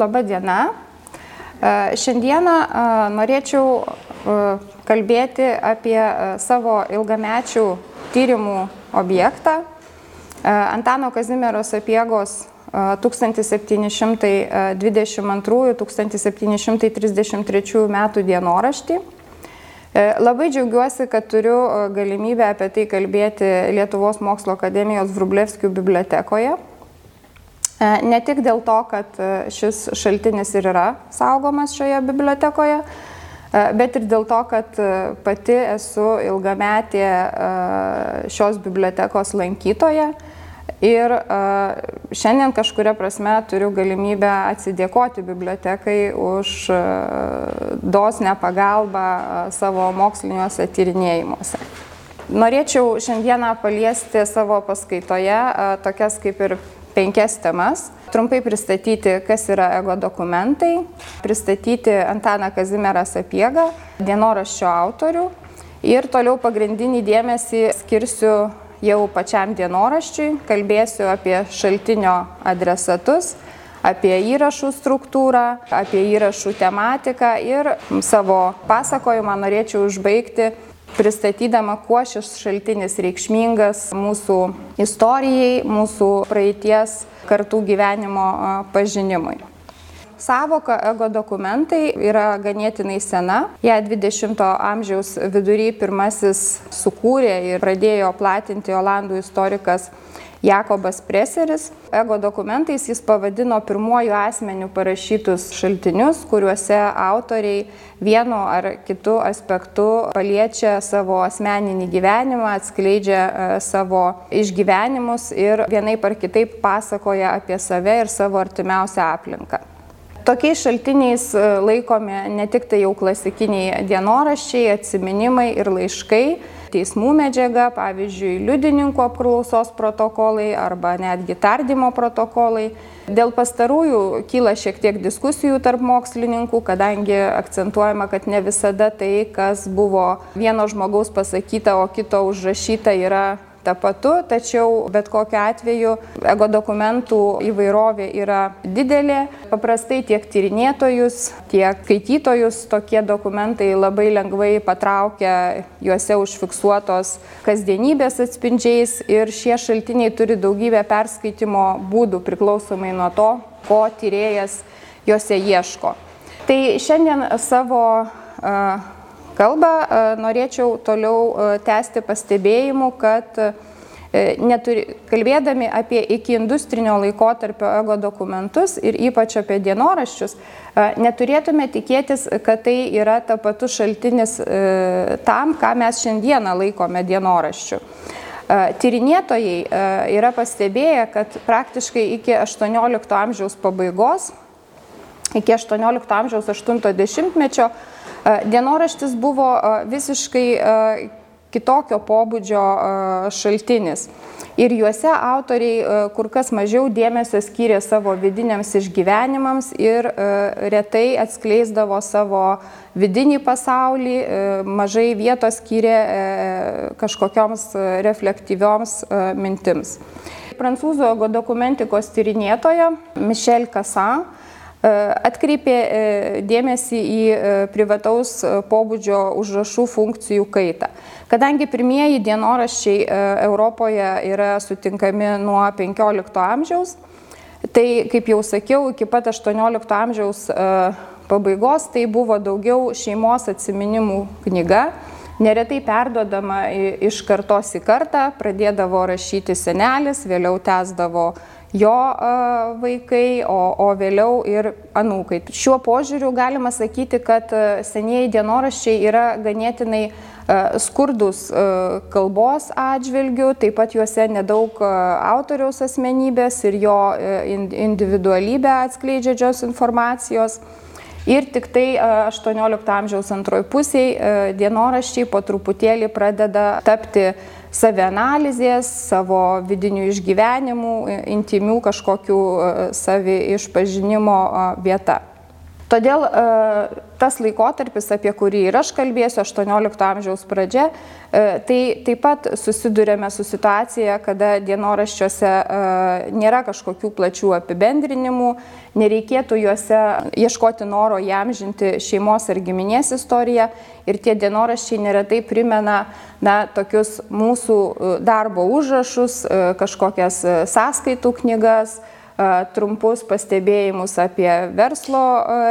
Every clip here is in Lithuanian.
laba diena. Šiandieną norėčiau kalbėti apie savo ilgamečių tyrimų objektą Antano Kazimiero Sapiegos 1722-1733 metų dienoraštį. Labai džiaugiuosi, kad turiu galimybę apie tai kalbėti Lietuvos mokslo akademijos Vrublevskių bibliotekoje. Ne tik dėl to, kad šis šaltinis ir yra saugomas šioje bibliotekoje, bet ir dėl to, kad pati esu ilgametė šios bibliotekos lankytoja Ir šiandien kažkuria prasme turiu galimybę atsidėkoti bibliotekai už dosnę pagalbą savo moksliniuose tyrinėjimuose. Norėčiau šiandieną paliesti savo paskaitoje tokias kaip ir penkias temas. Trumpai pristatyti, kas yra ego dokumentai, pristatyti Antaną Kazimierą Sapiegą, dienoraščio autorių. Ir toliau pagrindinį dėmesį skirsiu jau pačiam dienoraščiui, kalbėsiu apie šaltinio adresatus, apie įrašų struktūrą, apie įrašų tematiką ir savo pasakojimą norėčiau užbaigti pristatydama, kuo šis šaltinis reikšmingas mūsų istorijai, mūsų praeities kartų gyvenimo pažinimui. Savoka ego dokumentai yra ganėtinai sena. Ja 20-ojo amžiaus vidury pirmasis sukūrė ir pradėjo platinti olandų istorikas Jakobas Preseris. Ego dokumentais jis pavadino pirmuoju asmeniu parašytus šaltinius, kuriuose autoriai vienu ar kitu aspektu paliečia savo asmeninį gyvenimą, atskleidžia e, savo išgyvenimus ir vienaip ar kitaip pasakoja apie save ir savo artimiausią aplinką. Tokiais šaltiniais e, laikomi ne tik tai jau klasikiniai dienoraščiai, atsiminimai ir laiškai, teismų medžiaga, pavyzdžiui, liudininkų apklausos protokolai arba netgi tardymo protokolai. Dėl pastarųjų kyla šiek tiek diskusijų tarp mokslininkų, kadangi akcentuojama, kad ne visada tai, kas buvo vieno žmogaus pasakyta, o kito užrašyta, yra tapatu, tačiau bet kokiu atveju ego dokumentų įvairovė yra didelė. Paprastai tiek tyrinėtojus, tiek skaitytojus tokie dokumentai labai lengvai patraukia juose užfiksuotos kasdienybės atspindžiais ir šie šaltiniai turi daugybę perskaitimo būdų priklausomai nuo to, ko tyrėjas juose ieško. Tai šiandien savo uh, kalbą, e, norėčiau toliau e, tęsti pastebėjimu, kad e, neturi, kalbėdami apie iki industrinio laikotarpio ego dokumentus ir ypač apie dienoraščius, neturėtume tikėtis, kad tai yra tapatus šaltinis tam, ką mes šiandieną laikome dienoraščiu. Tyrinėtojai yra pastebėję, kad praktiškai iki 18 amžiaus pabaigos, iki 18 amžiaus 80-mečio Dienoraštis buvo visiškai kitokio pobūdžio šaltinis. Ir juose autoriai kur kas mažiau dėmesio skyrė savo vidiniams išgyvenimams ir retai atskleisdavo savo vidinį pasaulį, mažai vietos skyrė kažkokioms reflektyvioms mintims. Prancūzų dokumentikos tyrinėtoja Michelle Cassin E, atkreipė dėmesį į privataus pobūdžio užrašų funkcijų kaitą. Kadangi pirmieji dienoraščiai Europoje yra sutinkami nuo 15 amžiaus, tai, kaip jau sakiau, iki pat 18 amžiaus pabaigos tai buvo daugiau šeimos atsiminimų knyga, neretai perdodama iš kartos į kartą, pradėdavo rašyti senelis, vėliau tęsdavo jo vaikai, o, o vėliau ir anūkai. Šiuo požiūriu galima sakyti, kad senieji dienoraščiai yra ganėtinai skurdus kalbos atžvilgių, taip pat juose nedaug autoriaus asmenybės ir jo individualybę atskleidžiančios informacijos. Ir tik tai 18 amžiaus antroji pusėje dienoraščiai po truputėlį pradeda tapti savianalizės, savo vidinių išgyvenimų, intimių kažkokių savi išpažinimo vieta. Todėl e, tas laikotarpis, apie kurį ir aš kalbėsiu, 18 amžiaus pradžia, e, tai taip pat susidurėme su situacija, kada dienoraščiuose e, nėra kažkokių plačių apibendrinimų, nereikėtų juose ieškoti noro jam žinti šeimos ar giminės istoriją ir tie dienoraščiai neretai primena na, tokius mūsų darbo užrašus, kažkokias sąskaitų knygas, trumpus pastebėjimus apie verslo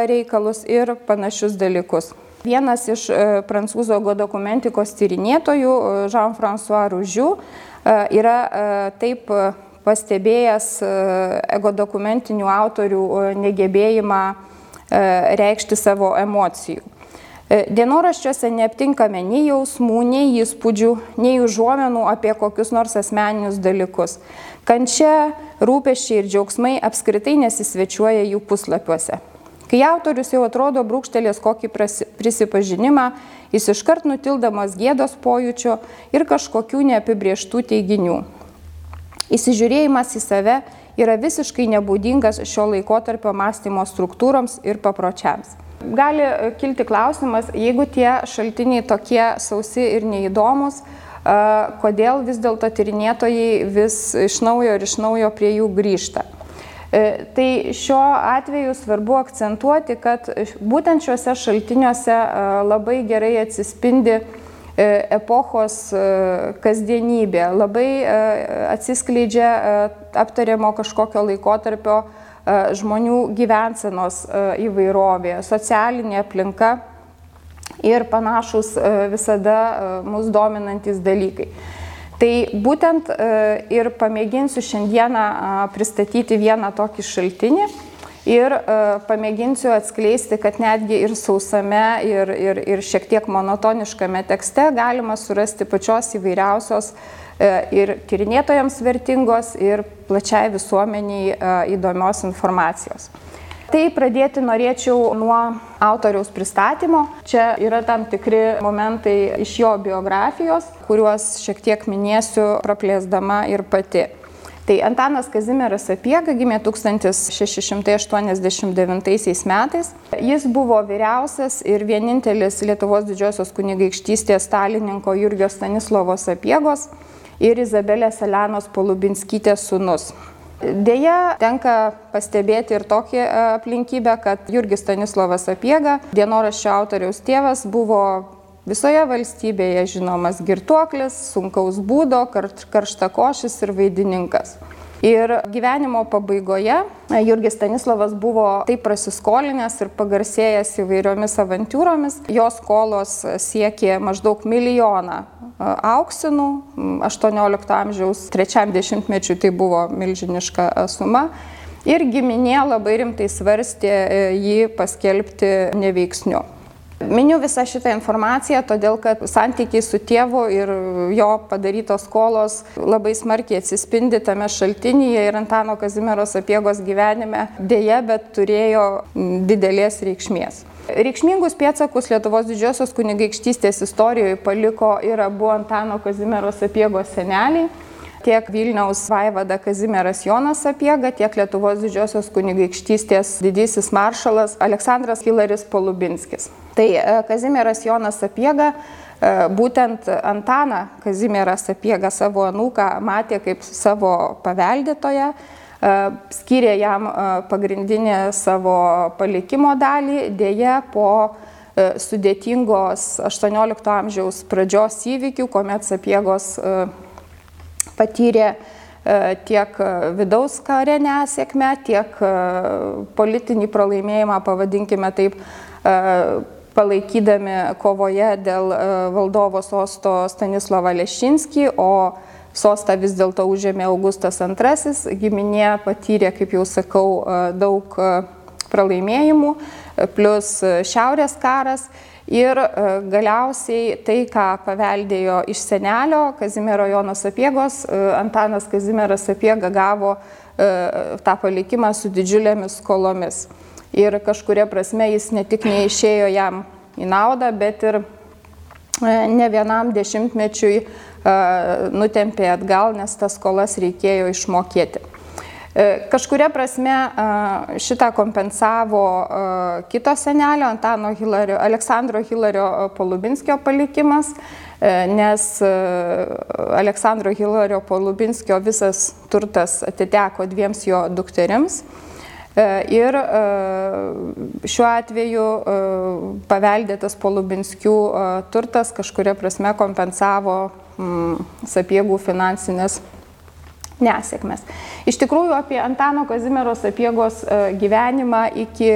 reikalus ir panašius dalykus. Vienas iš prancūzų ego dokumentikos tyrinėtojų, Jean-François Rougiu, yra taip pastebėjęs ego dokumentinių autorių negebėjimą reikšti savo emocijų. Dienoraščiuose neaptinkame nei jausmų, nei įspūdžių, nei užuomenų apie kokius nors asmeninius dalykus. Kančia, rūpeščiai ir džiaugsmai apskritai nesisvečiuoja jų puslapiuose. Kai autorius jau atrodo brūkštelės kokį prisipažinimą, jis iškart nutildamas gėdos pojūčio ir kažkokių neapibrieštų teiginių. Įsižiūrėjimas į save yra visiškai nebūdingas šio laikotarpio mąstymo struktūroms ir papročiams. Gali kilti klausimas, jeigu tie šaltiniai tokie sausi ir neįdomus, kodėl vis dėlto tyrinėtojai vis iš naujo ir iš naujo prie jų grįžta. E, tai šiuo atveju svarbu akcentuoti, kad būtent šiuose šaltiniuose labai gerai atsispindi e, epochos e, kasdienybė, labai atsiskleidžia aptariamo kažkokio laikotarpio žmonių gyvensenos įvairovė, socialinė aplinka ir panašus e, visada e, mus dominantis dalykai. Tai būtent e, ir pamėginsiu šiandieną pristatyti vieną tokį šaltinį ir pamėginsiu atskleisti, kad netgi ir sausame, ir, ir, ir šiek tiek monotoniškame tekste galima surasti pačios įvairiausios ir tyrinėtojams vertingos, ir plačiai visuomeniai įdomios informacijos. Tai pradėti norėčiau nuo autoriaus pristatymo. Čia yra tam tikri momentai iš jo biografijos, kuriuos šiek tiek minėsiu praplėsdama ir pati. Tai Antanas Kazimieras Apiega gimė 1689 metais. Jis buvo vyriausias ir vienintelis Lietuvos didžiosios kunigaikštystės stalininko Jurgio Stanislavos Apiegos ir Izabelės Elenos Polubinskytės sunus. Deja, tenka pastebėti ir tokią e, aplinkybę, kad Jurgis Stanislavas Apiega, dienoraščio autoriaus tėvas, buvo visoje valstybėje žinomas girtuoklis, sunkaus būdo, karštakošis ir vaidininkas. Ir gyvenimo pabaigoje e, Jurgis Stanislavas buvo taip prasiskolinęs ir pagarsėjęs įvairiomis avantūromis. Jos skolos siekė maždaug milijoną e, auksinų. 18 amžiaus trečiam dešimtmečiui tai buvo milžiniška e, suma. Ir giminė labai rimtai svarstė jį paskelbti neveiksniu. Miniu visą šitą informaciją, todėl kad santykiai su tėvu ir jo padarytos skolos labai smarkiai atsispindi tame šaltinyje ir Antano Kazimieros apiegos gyvenime dėje, bet turėjo didelės reikšmės. Reikšmingus pėtsakus Lietuvos didžiosios kunigaikštystės istorijoje paliko ir abu Antano Kazimieros apiegos seneliai tiek Vilniaus vaivada Kazimieras Jonas Apiega, tiek Lietuvos didžiosios kunigaikštystės didysis maršalas Aleksandras Hilaris Polubinskis. Tai e, Kazimieras Jonas Apiega e, būtent Antaną Kazimieras Apiega savo anūką matė kaip savo paveldėtoją, e, skyrė jam pagrindinę savo palikimo dalį, dėje po sudėtingos 18 amžiaus pradžios įvykių, kuomet Sapiegos patyrė e, tiek vidaus kare nesėkmę, tiek e, politinį pralaimėjimą, pavadinkime taip, e, palaikydami kovoje dėl valdovo sosto Stanislavą Lešinskį, o sostą vis dėlto užėmė Augustas II, giminė patyrė, kaip jau sakau, daug pralaimėjimų, plus šiaurės karas Ir e, galiausiai tai, ką paveldėjo iš senelio Kazimiero Jono Sapiegos, e, Antanas Kazimieras Sapiega gavo e, tą palikimą su didžiulėmis skolomis. Ir kažkuria prasme jis ne tik neišėjo jam į naudą, bet ir ne vienam dešimtmečiui nutempė atgal, nes tas skolas reikėjo išmokėti. Kažkuria prasme šitą kompensavo kito senelio Antano Hilario, Aleksandro Hilario Polubinskio palikimas, nes Aleksandro Hilario Polubinskio visas turtas atiteko dviems jo dukterims. E, ir e, šiuo atveju e, paveldėtas Polubinskių turtas kažkuria prasme kompensavo mm, sapiegų finansinės nesėkmės. Iš tikrųjų, apie Antano Kazimiero sapiegos gyvenimą iki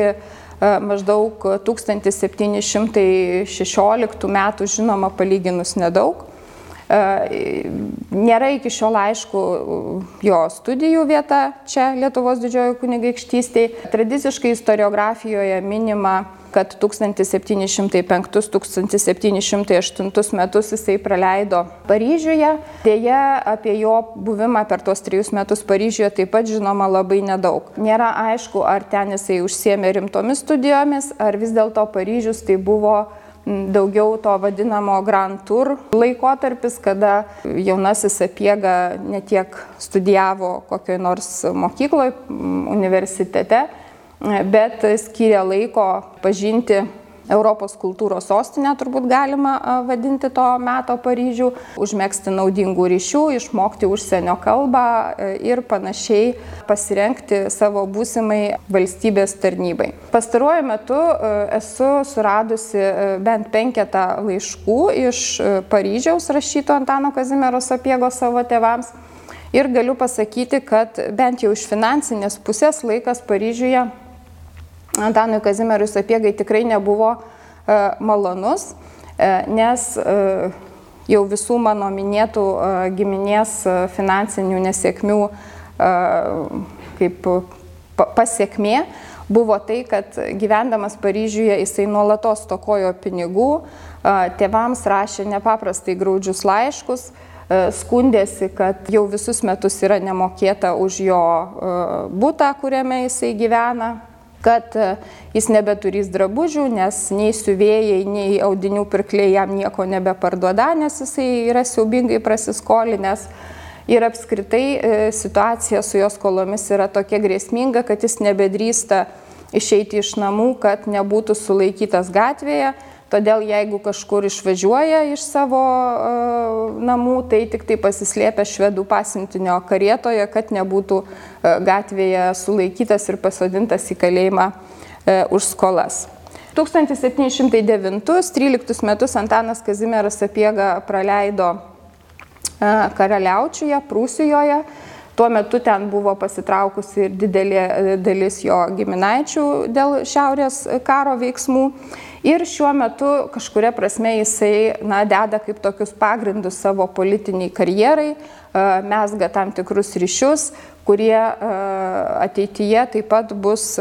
maždaug 1716 metų žinoma palyginus nedaug. Nėra iki šiol aišku jo studijų vieta čia Lietuvos didžiojo kunigaikštystėje. Tradiciškai istoriografijoje minima, kad 1705-1708 metus jisai praleido Paryžiuje. Deja, apie jo buvimą per tuos trijus metus Paryžiuje taip pat žinoma labai nedaug. Nėra aišku, ar ten jisai užsiemė rimtomis studijomis, ar vis dėlto Paryžius tai buvo daugiau to vadinamo Grand Tour laikotarpis, kada jaunasis apiega netiek studijavo kokioj nors mokykloje, universitete, bet skiria laiko pažinti Europos kultūros sostinė turbūt galima vadinti to meto Paryžių, užmėgsti naudingų ryšių, išmokti užsienio kalbą ir panašiai pasirenkti savo būsimai valstybės tarnybai. Pastaruoju metu esu suradusi bent penketą laiškų iš Paryžiaus rašyto Antano Kazimiero sapiego savo tėvams. Ir galiu pasakyti, kad bent jau iš finansinės pusės laikas Paryžiuje Antanui Kazimierui Sapiegai tikrai nebuvo e, malonus, e, nes e, jau visų mano minėtų giminės finansinių nesėkmių kaip pasiekmė buvo tai, kad gyvendamas Paryžiuje jisai nuolatos tokojo pinigų, tėvams rašė nepaprastai graudžius laiškus, skundėsi, kad jau visus metus yra nemokėta už jo būtą, kuriame jisai gyvena, kad e, jis nebeturys drabužių, nes nei siuvėjai, nei audinių pirkliai jam nieko nebeparduoda, nes jisai yra siaubingai prasiskolinęs. Ir apskritai e, situacija su jos skolomis yra tokia grėsminga, kad jis nebedrįsta išeiti iš namų, kad nebūtų sulaikytas gatvėje Todėl jeigu kažkur išvažiuoja iš savo uh, namų, tai tik tai pasislėpia švedų pasintinio karietoje, kad nebūtų uh, gatvėje sulaikytas ir pasodintas į kalėjimą uh, už skolas. 1709-13 metus Antanas Kazimieras Sapiega praleido karaliaučiuje, Prūsijoje. Tuo metu ten buvo pasitraukusi ir didelė dalis jo giminaičių dėl šiaurės karo veiksmų. Ir šiuo metu kažkuria prasme jisai na, deda kaip tokius pagrindus savo politiniai karjerai, mesga tam tikrus ryšius, kurie ateityje taip pat bus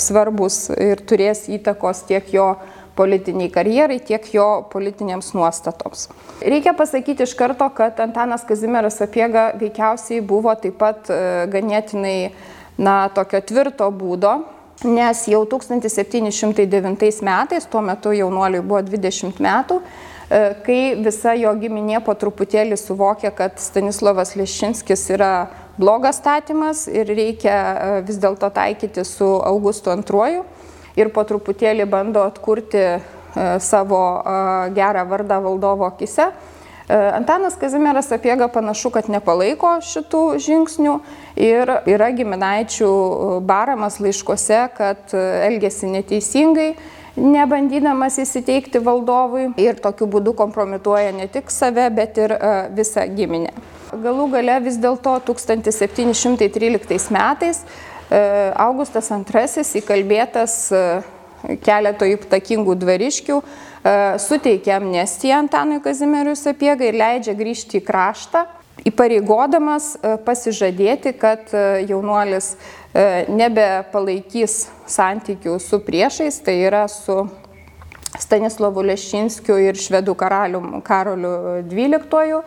svarbus ir turės įtakos tiek jo politiniai karjerai, tiek jo politinėms nuostatoms. Reikia pasakyti iš karto, kad Antanas Kazimieras Sapiega veikiausiai buvo taip pat ganėtinai na, tokio tvirto būdo, nes jau 1709 metais, tuo metu jaunuoliui buvo 20 metų, e, kai visa jo giminė po truputėlį suvokė, kad Stanislavas Lešinskis yra blogas statymas ir reikia e, vis dėlto taikyti su Augustu II ir po truputėlį bando atkurti e, savo gerą vardą valdovo akise Antanas Kazimieras Apiega panašu, kad nepalaiko šitų žingsnių ir yra giminaičių e, baramas laiškose, kad e, elgesi neteisingai, nebandydamas įsiteikti valdovui ir tokiu būdu kompromituoja ne tik save, bet ir visą giminę. Galų gale vis dėlto 1713 metais Augustas II įkalbėtas keleto įtakingų dvariškių E, suteikia amnestiją Antanui Kazimierui Sapiegai ir leidžia grįžti į kraštą, įpareigodamas e, pasižadėti, kad e, jaunuolis nebepalaikys santykių su priešais, tai yra su Stanislavu Lešinskiu ir švedų karalium Karoliu XII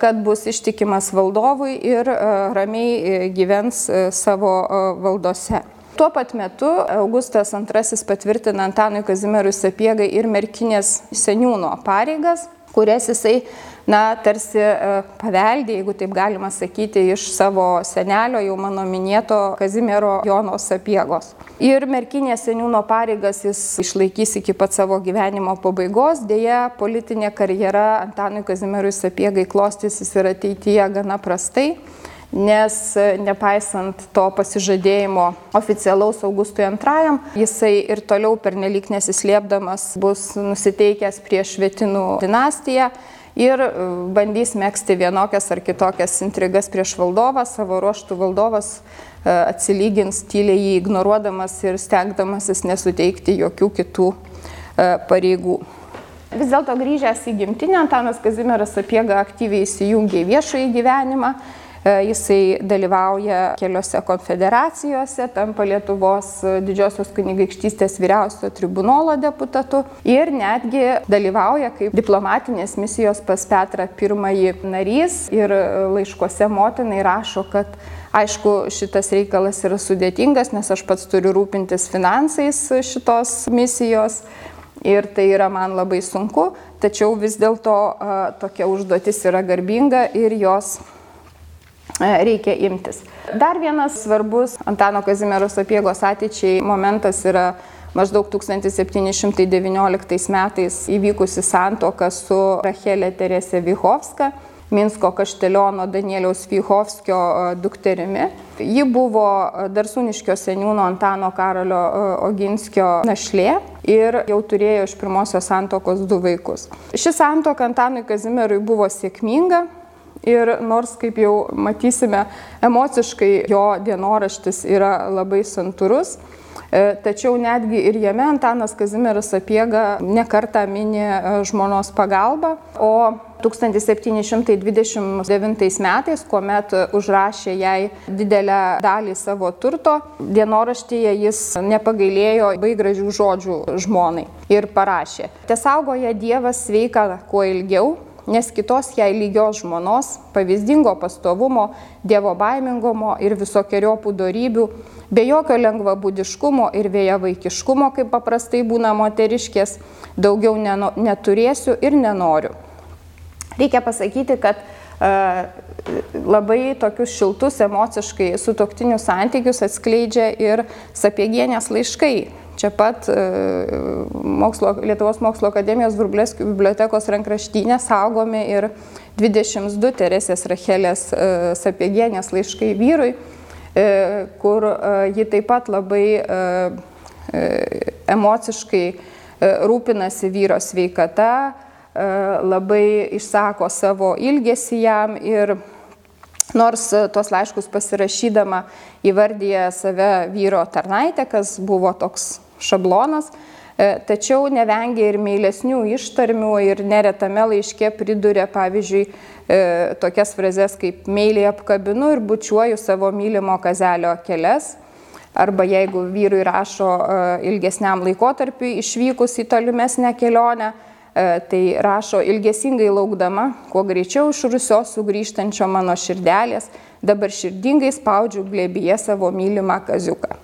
kad bus ištikimas valdovui ir ramiai gyvens savo valdose. Tuo pat metu Augustas II patvirtina Antanui Kazimierui Sapiegai ir merkinės seniūno pareigas. kurias jisai na, tarsi e, paveldė, jeigu taip galima sakyti, iš savo senelio, jau mano minėto Kazimiero Jono Sapiegos. Ir merkinės seniūno pareigas jis išlaikys iki pat savo gyvenimo pabaigos, dėja politinė karjera Antanui Kazimierui Sapiegai klostysis ir ateityje gana prastai nes e, nepaisant to pasižadėjimo oficialaus Augustui II, jisai ir toliau pernelyg nesislėpdamas bus nusiteikęs prieš Švetinų dinastiją ir e, bandys mėgsti vienokias ar kitokias intrigas prieš valdovą, savo ruoštų valdovas e, atsilygins tyliai jį ignoruodamas ir stengdamasis nesuteikti jokių kitų pareigų. Vis dėlto grįžęs į gimtinę, Antanas Kazimieras Sapiega aktyviai įsijungė į viešąjį gyvenimą jisai dalyvauja keliose konfederacijose, tampa Lietuvos didžiosios kunigaikštystės vyriausio tribunolo deputatu ir netgi dalyvauja kaip diplomatinės misijos pas Petrą I narys ir laiškuose motinai rašo, kad Aišku, šitas reikalas yra sudėtingas, nes aš pats turiu rūpintis finansais šitos misijos ir tai yra man labai sunku, tačiau vis dėlto tokia užduotis yra garbinga ir jos E, reikia imtis. Dar vienas svarbus Antano Kazimiero sapiegos ateičiai momentas yra maždaug 1719 metais įvykusi santoka su Rachelė Teresė Vyhovska. Minsko kašteliono Danieliaus Vyhovskio e, dukterimi. Ji buvo Darsūniškio seniūno Antano Karolio e, Oginskio našlė ir jau turėjo iš pirmosios santokos du vaikus. Ši santoka Antanui Kazimierui buvo sėkminga, Ir nors, kaip jau matysime, emociškai jo dienoraštis yra labai santūrus, e, tačiau netgi ir jame Antanas Kazimieras Apiega nekarta mini e, žmonos pagalbą, o 1729 metais, kuomet užrašė jai didelę dalį savo turto, dienoraštyje jis nepagailėjo labai gražių žodžių žmonai ir parašė. Tesaugoja Dievas sveika kuo ilgiau, nes kitos jai lygios žmonos, pavyzdingo pastovumo, dievo baimingumo ir visokiojopų darybių, be jokio lengvabūdiškumo ir vėja vaikiškumo, kaip paprastai būna moteriškės, daugiau neturėsiu ir nenoriu. Reikia pasakyti, kad uh, labai tokius šiltus emociškai sutoktinius santykius atskleidžia ir sapiegienės laiškai Čia pat e, mokslo, Lietuvos mokslo akademijos Vrubleskio bibliotekos rankraštynė saugomi ir 22 Teresės Rachelės e, sapiegienės laiškai vyrui, e, kur ji taip pat labai emociškai rūpinasi vyro sveikata, labai išsako savo ilgesį jam ir Nors tuos laiškus pasirašydama įvardyje save vyro tarnaitę, kas buvo toks šablonas, e, tačiau nevengia ir meilesnių ištarmių ir neretame laiške priduria, pavyzdžiui, e, tokias frazes kaip meiliai apkabinu ir bučiuoju savo mylimo kazelio kelias. Arba jeigu vyrui rašo ilgesniam laikotarpiu išvykus į tolimesnę kelionę, E, tai rašo ilgesingai laukdama, kuo greičiau iš Rusios sugrįžtančio mano širdelės, dabar širdingai spaudžiu glėbyje savo mylimą kaziuką.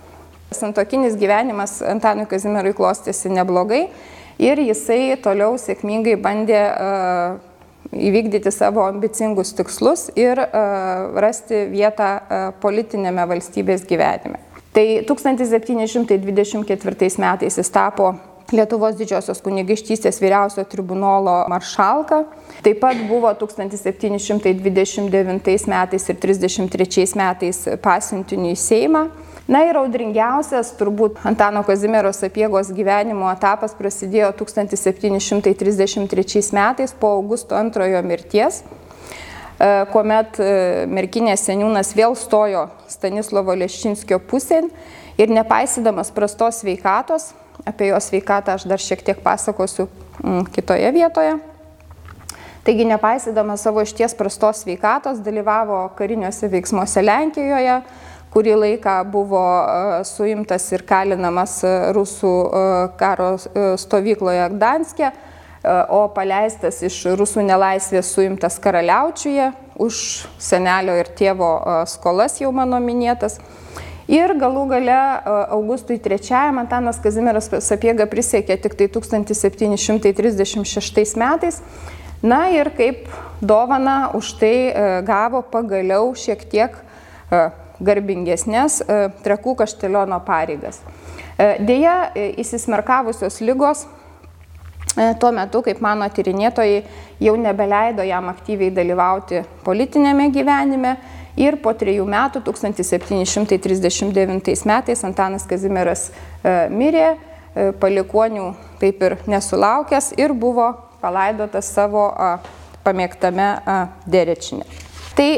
Santokinis gyvenimas Antanui Kazimierui klostėsi neblogai ir jisai toliau sėkmingai bandė uh, įvykdyti savo ambicingus tikslus ir uh, rasti vietą uh, politinėme valstybės gyvenime. Tai 1724 metais jis tapo Lietuvos didžiosios kunigaikštystės vyriausio tribunolo maršalka. Taip pat buvo 1729 metais ir 33 metais pasiuntiniu į Seimą. Na ir audringiausias turbūt Antano Kazimiero sapiegos gyvenimo etapas prasidėjo 1733 metais po Augusto antrojo mirties, e, kuomet e, merkinės seniūnas vėl stojo Stanislovo Leščinskio pusėn ir nepaisydamas prastos sveikatos, Apie jo sveikatą aš dar šiek tiek pasakosiu mm, kitoje vietoje. Taigi, nepaisydama savo išties prastos sveikatos, dalyvavo kariniuose veiksmuose Lenkijoje, kurį laiką buvo e, suimtas ir kalinamas e, rusų e, karo stovykloje Gdanskė, o paleistas iš rusų nelaisvės suimtas karaliaučiuje už senelio ir tėvo skolas jau mano minėtas. Ir galų gale Augustui III Antanas Kazimieras Sapiega prisiekė tik tai 1736 metais. Na ir kaip dovana už tai gavo pagaliau šiek tiek garbingesnės trakų kašteliono pareigas. Deja, įsismerkavusios lygos tuo metu, kaip mano tyrinėtojai, jau nebeleido jam aktyviai dalyvauti politinėme gyvenime ir po trejų metų, 1739 metais, Antanas Kazimieras mirė, palikonių taip ir nesulaukęs ir buvo palaidotas savo pamėgtame derečinė. Tai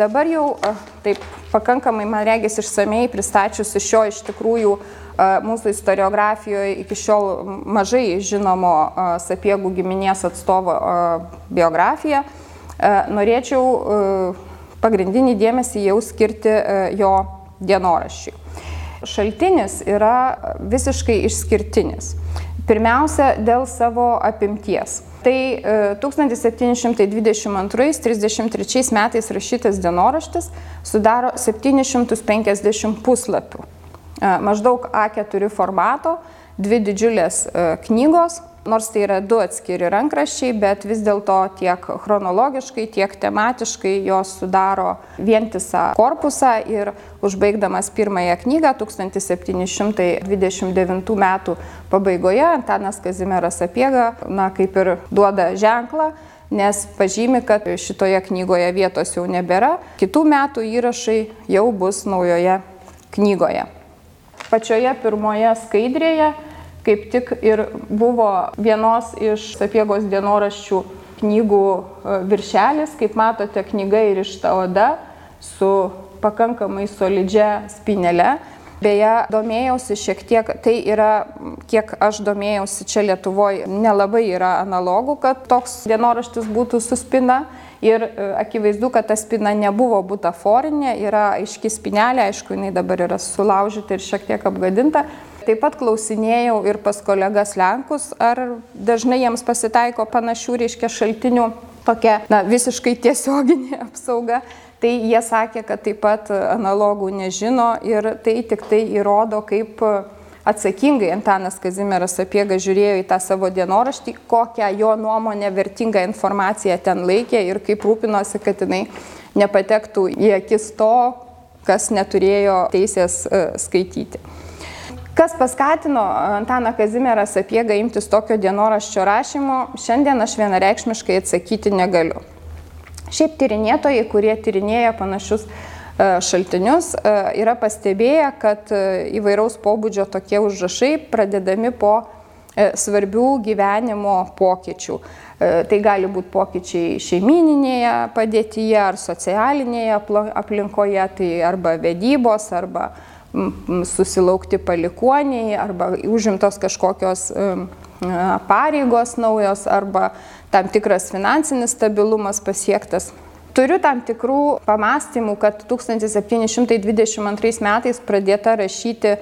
dabar jau taip pakankamai, man regis, išsamei pristačiusi šio iš tikrųjų mūsų istoriografijoje iki šiol mažai žinomo sapiegų giminės atstovo biografiją, norėčiau pagrindinį dėmesį jau skirti jo dienoraščiui. Šaltinis yra visiškai išskirtinis. Pirmiausia, dėl savo apimties. Tai 1722-33 metais rašytas dienoraštis sudaro 750 puslapių maždaug A4 formato, dvi didžiulės knygos, nors tai yra du atskiri rankraščiai, bet vis dėlto tiek chronologiškai, tiek tematiškai jos sudaro vientisą korpusą ir užbaigdamas pirmąją knygą 1729 metų pabaigoje Antanas Kazimieras Apiega, na, kaip ir duoda ženklą, nes pažymi, kad šitoje knygoje vietos jau nebėra, kitų metų įrašai jau bus naujoje knygoje. Pačioje pirmoje skaidrėje kaip tik ir buvo vienos iš sapiegos dienoraščių knygų e, viršelis. Kaip matote, knyga įrišta oda su pakankamai solidžia spinelė. Beje, domėjausi šiek tiek, tai yra, kiek aš domėjausi čia Lietuvoje, nelabai yra analogų, kad toks dienoraštis būtų su spina. Ir e, akivaizdu, kad ta spina nebuvo butaforinė, yra aiški spinelė, aišku, jinai dabar yra sulaužyta ir šiek tiek apgadinta. Taip pat klausinėjau ir pas kolegas Lenkus, ar dažnai jiems pasitaiko panašių, reiškia, šaltinių tokia, na, visiškai tiesioginė apsauga. Tai jie sakė, kad taip pat analogų nežino ir tai tik tai įrodo, kaip atsakingai Antanas Kazimieras Apiega žiūrėjo į tą savo dienoraštį, kokią jo nuomonę vertingą informaciją ten laikė ir kaip rūpinosi, kad jinai nepatektų į akis to, kas neturėjo teisės e, skaityti. Kas paskatino Antaną Kazimierą Sapiegą imtis tokio dienoraščio rašymo, šiandien aš vienareikšmiškai atsakyti negaliu. Šiaip tyrinėtojai, kurie tyrinėja panašius E, šaltinius, e, yra pastebėję, kad e, įvairaus pobūdžio tokie užrašai pradedami po svarbių gyvenimo pokyčių. Tai gali būti pokyčiai šeimininėje padėtyje ar socialinėje aplinkoje, tai arba vedybos, arba susilaukti palikoniai, arba užimtos kažkokios pareigos naujos, arba tam tikras finansinis stabilumas pasiektas. Turiu tam tikrų pamastymų, kad 1722 metais pradėta rašyti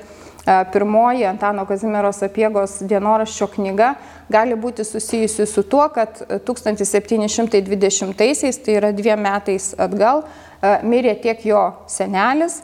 pirmoji Antano Kazimiero Sapiegos dienoraščio knyga gali būti susijusi su tuo, kad 1720-aisiais, tai yra dviem metais atgal, mirė tiek jo senelis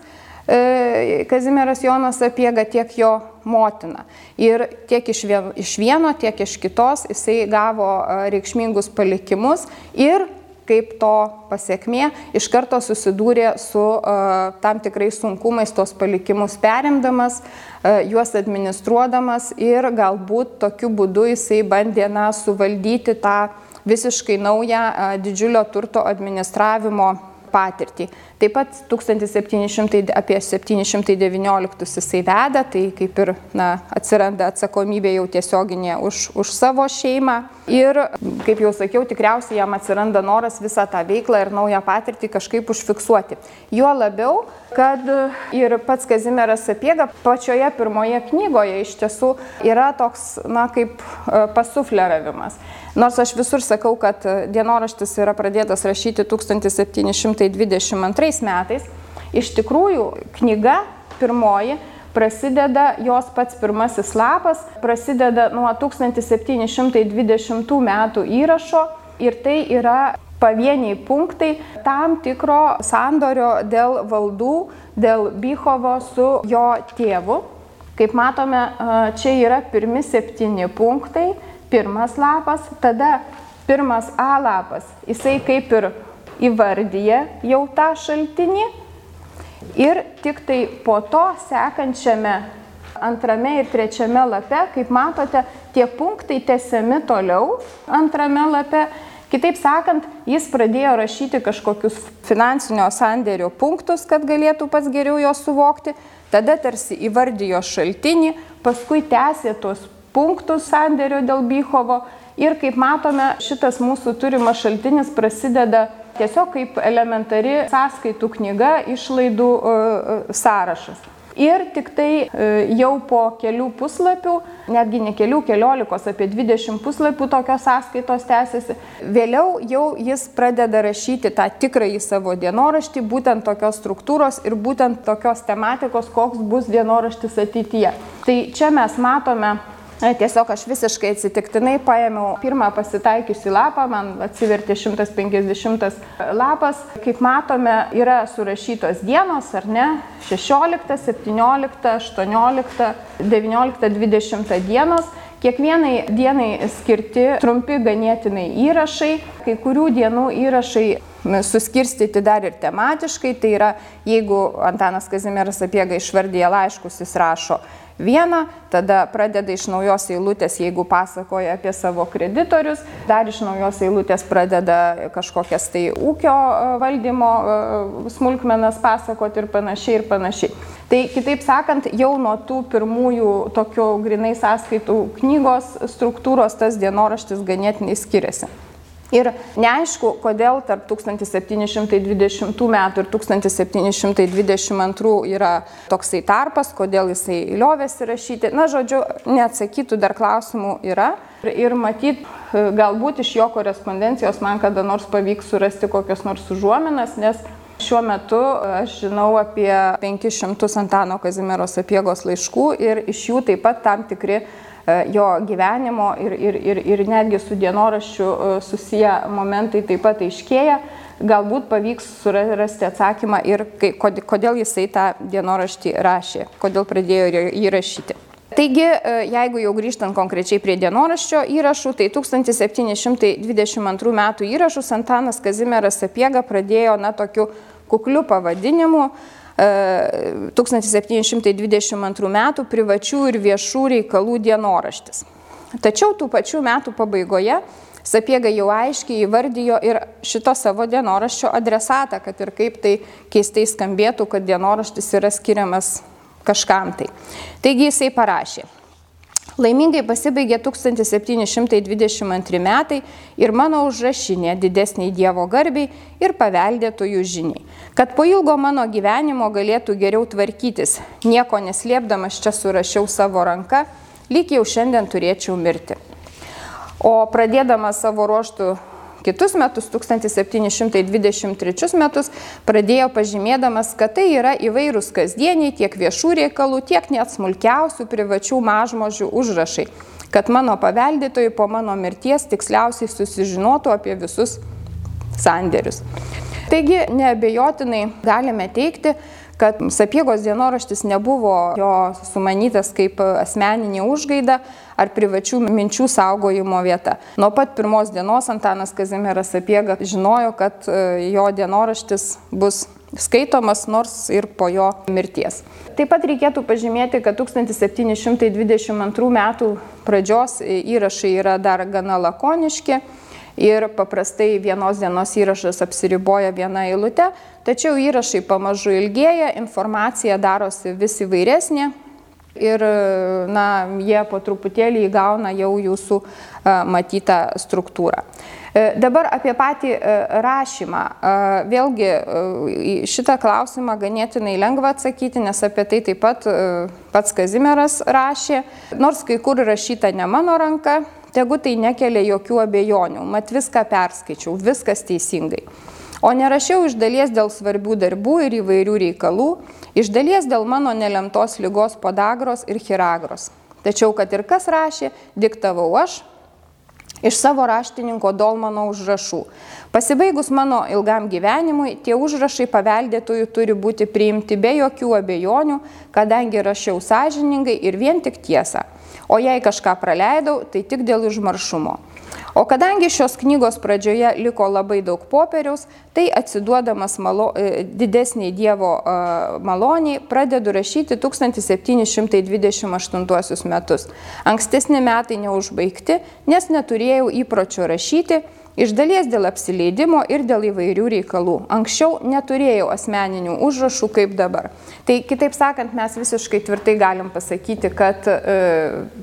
Kazimieras Jonas Sapiega, tiek jo motina. Ir tiek iš vieno, tiek iš kitos jisai gavo reikšmingus palikimus ir kaip to pasiekmė, iš karto susidūrė su uh, tam tikrais sunkumais tos palikimus perimdamas, uh, juos administruodamas ir galbūt tokiu būdu jisai bandė na, suvaldyti tą visiškai naują uh, didžiulio turto administravimo patirtį. Taip pat 1700, apie 719 jisai veda, tai kaip ir na, atsiranda atsakomybė jau tiesioginė už, už savo šeimą. Ir, kaip jau sakiau, tikriausiai jam atsiranda noras visą tą veiklą ir naują patirtį kažkaip užfiksuoti. Juo labiau, kad ir pats Kazimieras Sapiega pačioje pirmoje knygoje iš tiesų yra toks, na, kaip e, pasufleravimas. Nors aš visur sakau, kad dienoraštis yra pradėtas rašyti 1722 metais, iš tikrųjų knyga pirmoji prasideda, jos pats pirmasis lapas prasideda nuo 1720 metų įrašo ir tai yra pavieniai punktai tam tikro sandorio dėl valdų, dėl Bychovo su jo tėvu. Kaip matome, čia yra pirmi septyni punktai pirmas lapas, tada pirmas A lapas, jisai kaip ir įvardyje jau tą šaltinį ir tik tai po to sekančiame antrame ir trečiame lape, kaip matote, tie punktai tesiami toliau antrame lape. Kitaip sakant, jis pradėjo rašyti kažkokius finansinio sandėrio punktus, kad galėtų pats geriau juos suvokti, tada tarsi įvardijo šaltinį, paskui tęsė tuos punktus sandėrio dėl Bychovo ir kaip matome, šitas mūsų turimas šaltinis prasideda tiesiog kaip elementari sąskaitų knyga, išlaidų e, e, sąrašas. Ir tik tai e, jau po kelių puslapių, netgi ne kelių, keliolikos, apie 20 puslapių tokios sąskaitos tęsiasi, vėliau jau jis pradeda rašyti tą tikrąjį savo dienoraštį, būtent tokios struktūros ir būtent tokios tematikos, koks bus dienoraštis ateityje. Tai čia mes matome Tiesiog aš visiškai atsitiktinai paėmiau pirmą pasitaikiusi lapą, man atsivertė 150 lapas. Kaip matome, yra surašytos dienos, ar ne? 16, 17, 18, 19, 20 dienos. Kiekvienai dienai skirti trumpi ganėtinai įrašai, kai kurių dienų įrašai suskirstyti dar ir tematiškai, tai yra jeigu Antanas Kazimieras apiega išvardyje laiškus, jis rašo vieną, tada pradeda iš naujos eilutės, jeigu pasakoja apie savo kreditorius, dar iš naujos eilutės pradeda kažkokias tai ūkio e, valdymo e, smulkmenas pasakoti ir panašiai ir panašiai. Tai kitaip sakant, jau nuo tų pirmųjų tokių grinai sąskaitų knygos struktūros tas dienoraštis ganėtinai skiriasi. Ir neaišku, kodėl tarp 1720 metų ir 1722 yra toksai tarpas, kodėl jisai liovėsi rašyti. Na, žodžiu, neatsakytų dar klausimų yra. Ir matyt, galbūt iš jo korespondencijos man kada nors pavyks surasti kokios nors užuominas, nes Šiuo metu aš žinau apie 500 Antano Kazimieros apiegos laiškų ir iš jų taip pat tam tikri jo gyvenimo ir, ir, ir, ir netgi su dienoraščiu e, susiję momentai taip pat aiškėja. Galbūt pavyks surasti atsakymą ir kodėl jisai tą dienoraštį rašė, kodėl pradėjo jį rašyti. Taigi, e, jeigu jau grįžtant konkrečiai prie dienoraščio įrašų, tai 1722 metų įrašus Antanas Kazimieras Sapiega pradėjo, na, tokiu kukliu pavadinimu 1722 metų privačių ir viešų reikalų dienoraštis. Tačiau tų pačių metų pabaigoje Sapiega jau aiškiai įvardijo ir šito savo dienoraščio adresatą, kad ir kaip tai keistai skambėtų, kad dienoraštis yra skiriamas kažkam tai. Taigi jisai parašė. Laimingai pasibaigė 1722 metai ir mano užrašinė didesniai Dievo garbiai ir paveldėtojų žiniai, kad po ilgo mano gyvenimo galėtų geriau tvarkytis, nieko neslėpdamas čia surašiau savo ranką, lyg jau šiandien turėčiau mirti. O pradėdamas savo ruoštų Kitus metus, 1723 metus, pradėjo pažymėdamas, kad tai yra įvairūs kasdieniai tiek viešų reikalų, tiek net smulkiausių privačių mažmožių užrašai, kad mano paveldėtojai po mano mirties tiksliausiai susižinotų apie visus sandėrius. Taigi, neabejotinai galime teikti, kad Sapiegos dienoraštis nebuvo jo sumanytas kaip asmeninė užgaida ar privačių minčių saugojimo vieta. Nuo pat pirmos dienos Antanas Kazimieras Sapiega žinojo, kad e, jo dienoraštis bus skaitomas nors ir po jo mirties. Taip pat reikėtų pažymėti, kad 1722 metų pradžios įrašai yra dar gana lakoniški ir paprastai vienos dienos įrašas apsiriboja viena eilute, tačiau įrašai pamažu ilgėja, informacija darosi vis įvairesnė ir na, jie po truputėlį įgauna jau jūsų matytą struktūrą. E, dabar apie patį e, rašymą. Vėlgi šitą klausimą ganėtinai lengva atsakyti, nes apie tai taip pat pats Kazimieras rašė, nors kai kur rašyta ne mano ranka, Tegu tai nekelia jokių abejonių, mat viską perskaičiau, viskas teisingai. O nerašiau iš dalies dėl svarbių darbų ir įvairių reikalų, iš dalies dėl mano nelemtos lygos podagros ir chiragros. Tačiau, kad ir kas rašė, diktavau aš iš savo raštininko Dolmano užrašų. Pasibaigus mano ilgam gyvenimui, tie užrašai paveldėtojų turi būti priimti be jokių abejonių, kadangi rašiau sąžiningai ir vien tik tiesą o jei kažką praleidau, tai tik dėl užmaršumo. O kadangi šios knygos pradžioje liko labai daug popieriaus, tai atsiduodamas malo, e, didesniai Dievo maloniai pradedu rašyti 1728 metus. Ankstesni metai neužbaigti, nes neturėjau įpročio rašyti Iš dalies dėl apsileidimo ir dėl įvairių reikalų. Anksčiau neturėjau asmeninių užrašų kaip dabar. Tai kitaip sakant, mes visiškai tvirtai galim pasakyti, kad e,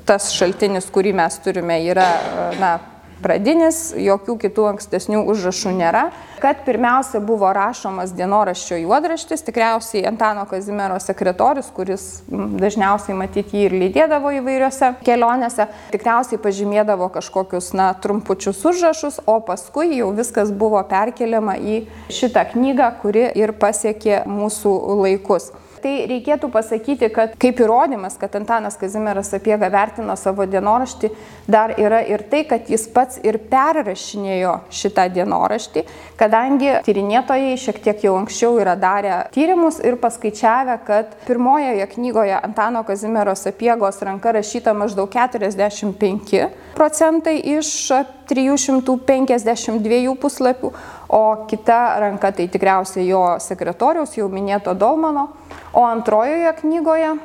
tas šaltinis, kurį mes turime, yra e, na, pradinis, jokių kitų ankstesnių užrašų nėra, kad pirmiausia buvo rašomas dienoraščio juodraštis, tikriausiai Antano Kazimiero sekretorius, kuris dažniausiai matyti jį ir lydėdavo įvairiose kelionėse, tikriausiai pažymėdavo kažkokius, na, trumpučius užrašus, o paskui jau viskas buvo perkeliama į šitą knygą, kuri ir pasiekė mūsų laikus. Tai reikėtų pasakyti, kad kaip įrodymas, kad Antanas Kazimieras Sapiega vertino savo dienoraštį, dar yra ir tai, kad jis pats ir perrašinėjo šitą dienoraštį, kadangi tyrinėtojai šiek tiek jau anksčiau yra darę tyrimus ir paskaičiavę, kad pirmojoje knygoje Antano Kazimiero Sapiegos ranka rašyta maždaug 45 procentai iš 352 puslapių, o kita ranka tai tikriausiai jo sekretoriaus, jau minėto Dolmano, O antrojoje knygoje,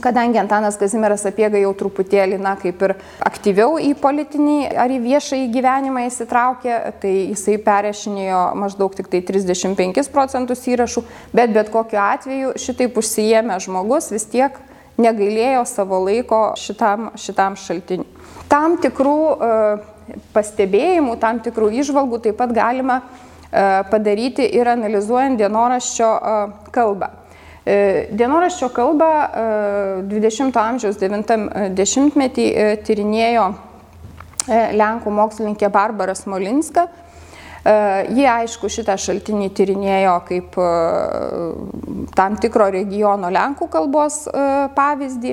kadangi Antanas Kazimieras Apiega jau truputėlį, na, kaip ir aktyviau į politinį ar į viešąjį gyvenimą įsitraukė, tai jisai perešinėjo maždaug tik tai 35 procentus įrašų, bet bet kokiu atveju šitaip užsijėmė žmogus vis tiek negailėjo savo laiko šitam, šitam šaltiniui. Tam tikrų e, pastebėjimų, tam tikrų išvalgų taip pat galima padaryti ir analizuojant dienoraščio e, kalbą. E, dienoraščio kalbą 20-ojo e, amžiaus 90-metį e, tyrinėjo Lenkų mokslininkė Barbara Smolinska. Ji, aišku, šitą šaltinį tyrinėjo kaip tam tikro regiono Lenkų kalbos pavyzdį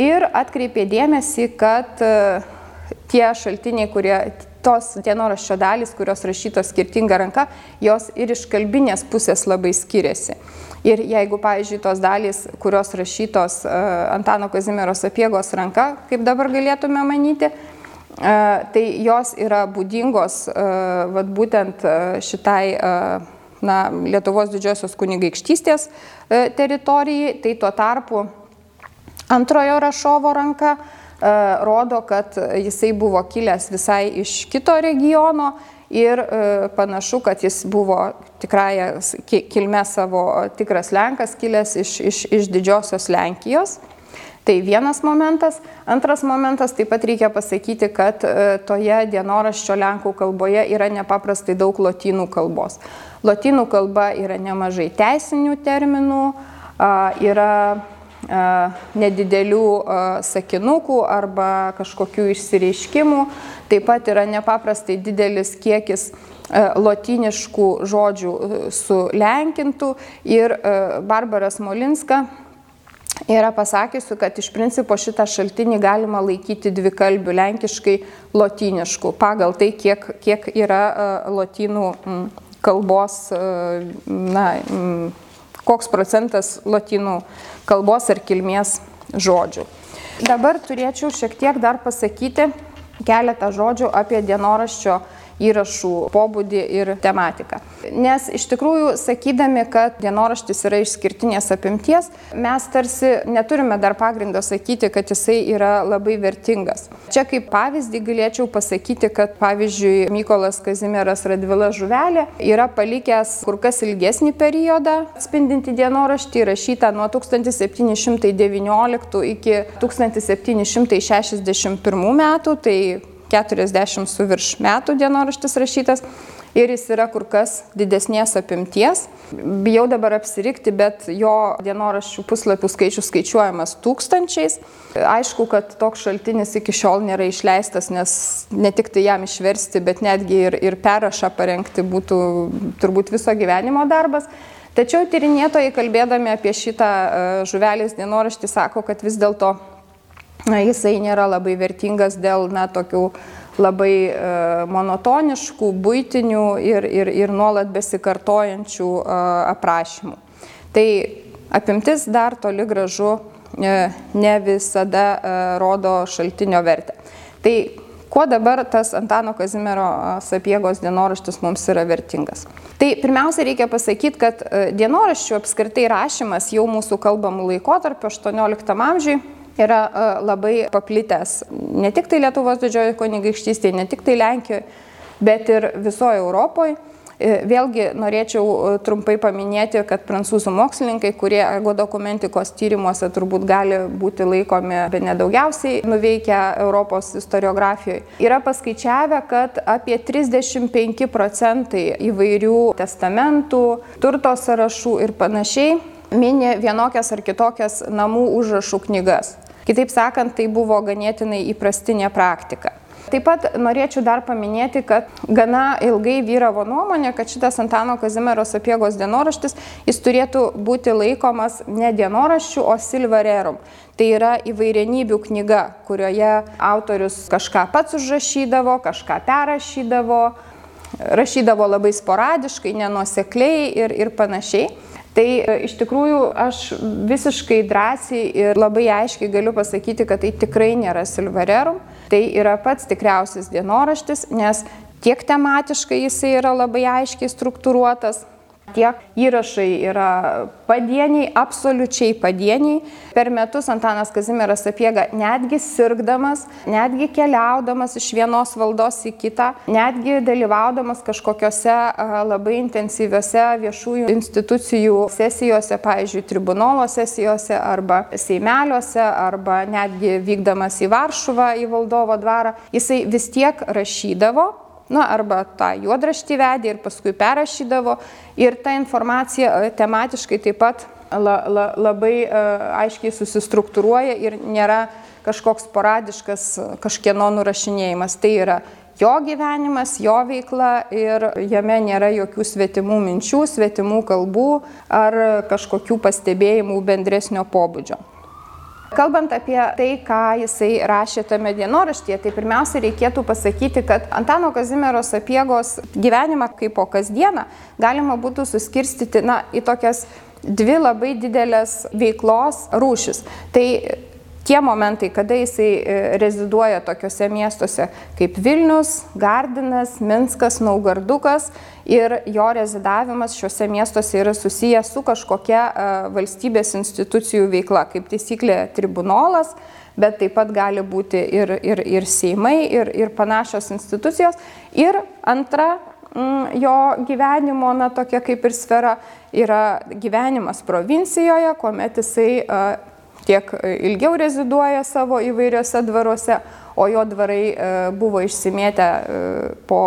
ir atkreipė dėmesį, kad tie šaltiniai, kurie tos dienoraščio dalys, kurios rašytos skirtinga ranka, jos ir iš kalbinės pusės labai skiriasi. Ir jeigu, pavyzdžiui, tos dalys, kurios rašytos e, Antano Kazimiero sapiegos ranka, kaip dabar galėtume manyti, e, tai jos yra būdingos e, vat, būtent šitai na, Lietuvos didžiosios kunigaikštystės teritorijai, tai tuo tarpu antrojo rašovo ranka rodo, kad jisai buvo kilęs visai iš kito regiono ir e, panašu, kad jis buvo tikrąją kilmę savo tikras Lenkas, kilęs iš, iš, iš didžiosios Lenkijos. Tai vienas momentas. Antras momentas, taip pat reikia pasakyti, kad e, toje dienoraščio Lenkų kalboje yra nepaprastai daug lotynų kalbos. Lotynų kalba yra nemažai teisinių terminų, yra nedidelių sakinukų arba kažkokių išsireiškimų. Taip pat yra nepaprastai didelis kiekis lotyniškų žodžių sulenkintų ir Barbara Smolinska yra pasakysiu, kad iš principo šitą šaltinį galima laikyti dvikalbių, lenkiškai lotyniškų, pagal tai, kiek, kiek yra lotynų kalbos, na, koks procentas lotynų kalbos ar kilmės žodžių. Dabar turėčiau šiek tiek dar pasakyti keletą žodžių apie dienoraščio įrašų pobūdį ir tematiką. Nes iš tikrųjų, sakydami, kad dienoraštis yra išskirtinės apimties, mes tarsi neturime dar pagrindo sakyti, kad jisai yra labai vertingas. Čia kaip pavyzdį galėčiau pasakyti, kad pavyzdžiui Mykolas Kazimieras Radvila Žuvelė yra palikęs kur kas ilgesnį periodą spindinti dienoraštį, rašytą nuo 1719 iki 1761 metų, tai 40 su virš metų dienoraštis rašytas ir jis yra kur kas didesnės apimties. Bijau dabar apsirikti, bet jo dienoraščių puslapių skaičius skaičiuojamas tūkstančiais. Aišku, kad toks šaltinis iki šiol nėra išleistas, nes ne tik tai jam išversti, bet netgi ir, ir perrašą parengti būtų turbūt viso gyvenimo darbas. Tačiau tyrinėtojai, kalbėdami apie šitą e, žuvelės dienoraštį, sako, kad vis dėlto jisai nėra labai vertingas dėl na, tokių labai e, monotoniškų, būtinių ir, ir, ir nuolat besikartojančių e, aprašymų. Tai apimtis dar toli gražu e, ne visada e, rodo šaltinio vertę. Tai kuo dabar tas Antano Kazimiero Sapiegos dienoraštis mums yra vertingas. Tai pirmiausia reikia pasakyti, kad dienoraščių apskritai rašymas jau mūsų kalbamų laikotarpio 18 amžiui yra labai paplitęs ne tik tai Lietuvos didžiojo kunigaikštystėje, ne tik tai Lenkijoje, bet ir visoje Europoje. E, vėlgi norėčiau e, trumpai paminėti, kad prancūzų mokslininkai, kurie ego dokumentikos tyrimuose turbūt gali būti laikomi be nedaugiausiai nuveikę Europos istoriografijoje, yra paskaičiavę, kad apie 35 procentai įvairių testamentų, turto sąrašų ir panašiai mini vienokias ar kitokias namų užrašų knygas. Kitaip sakant, tai buvo ganėtinai įprastinė praktika. Taip pat norėčiau dar paminėti, kad gana ilgai vyravo nuomonė, kad šitas Antano Kazimiero sapiegos dienoraštis, jis turėtų būti laikomas ne dienoraščių, o silvererum. Tai yra įvairienybių knyga, kurioje autorius kažką pats užrašydavo, kažką perrašydavo, rašydavo labai sporadiškai, nenuosekliai ir, ir panašiai. Tai e, iš tikrųjų aš visiškai drąsiai ir labai aiškiai galiu pasakyti, kad tai tikrai nėra Silvererum, tai yra pats tikriausias dienoraštis, nes tiek tematiškai jisai yra labai aiškiai struktūruotas, Tie įrašai yra padieniai, absoliučiai padieniai. Per metus Antanas Kazimieras Sapiega netgi sirgdamas, netgi keliaudamas iš vienos valdos į kitą, netgi dalyvaudamas kažkokiose labai intensyviose viešųjų institucijų sesijose, pavyzdžiui, tribunolo sesijose arba seimeliuose, arba netgi vykdamas į Varšuvą, į valdovo dvarą, jisai vis tiek rašydavo na, arba tą juodraštį vedė ir paskui perrašydavo. Ir ta informacija e, tematiškai taip pat la, la, labai uh, aiškiai susistruktūruoja ir nėra kažkoks sporadiškas kažkieno nurašinėjimas. Tai yra jo gyvenimas, jo veikla ir jame nėra jokių svetimų minčių, svetimų kalbų ar kažkokių pastebėjimų bendresnio pobūdžio. Kalbant apie tai, ką jisai rašė tame dienoraštyje, tai pirmiausia reikėtų pasakyti, kad Antano Kazimiero sapiegos gyvenimą kaip po kasdieną galima būtų suskirstyti na, į tokias dvi labai didelės veiklos rūšis. Tai tie momentai, kada jisai e, reziduoja tokiuose miestuose kaip Vilnius, Gardinas, Minskas, Naugardukas ir jo rezidavimas šiuose miestuose yra susijęs su kažkokia e, valstybės institucijų veikla, kaip taisyklė tribunolas, bet taip pat gali būti ir, ir, ir Seimai, ir, ir panašios institucijos. Ir antra mm, jo gyvenimo, na tokia kaip ir sfera, yra gyvenimas provincijoje, kuomet jisai e, tiek e, ilgiau reziduoja savo įvairiose dvaruose, o jo dvarai e, buvo išsimėtę e, po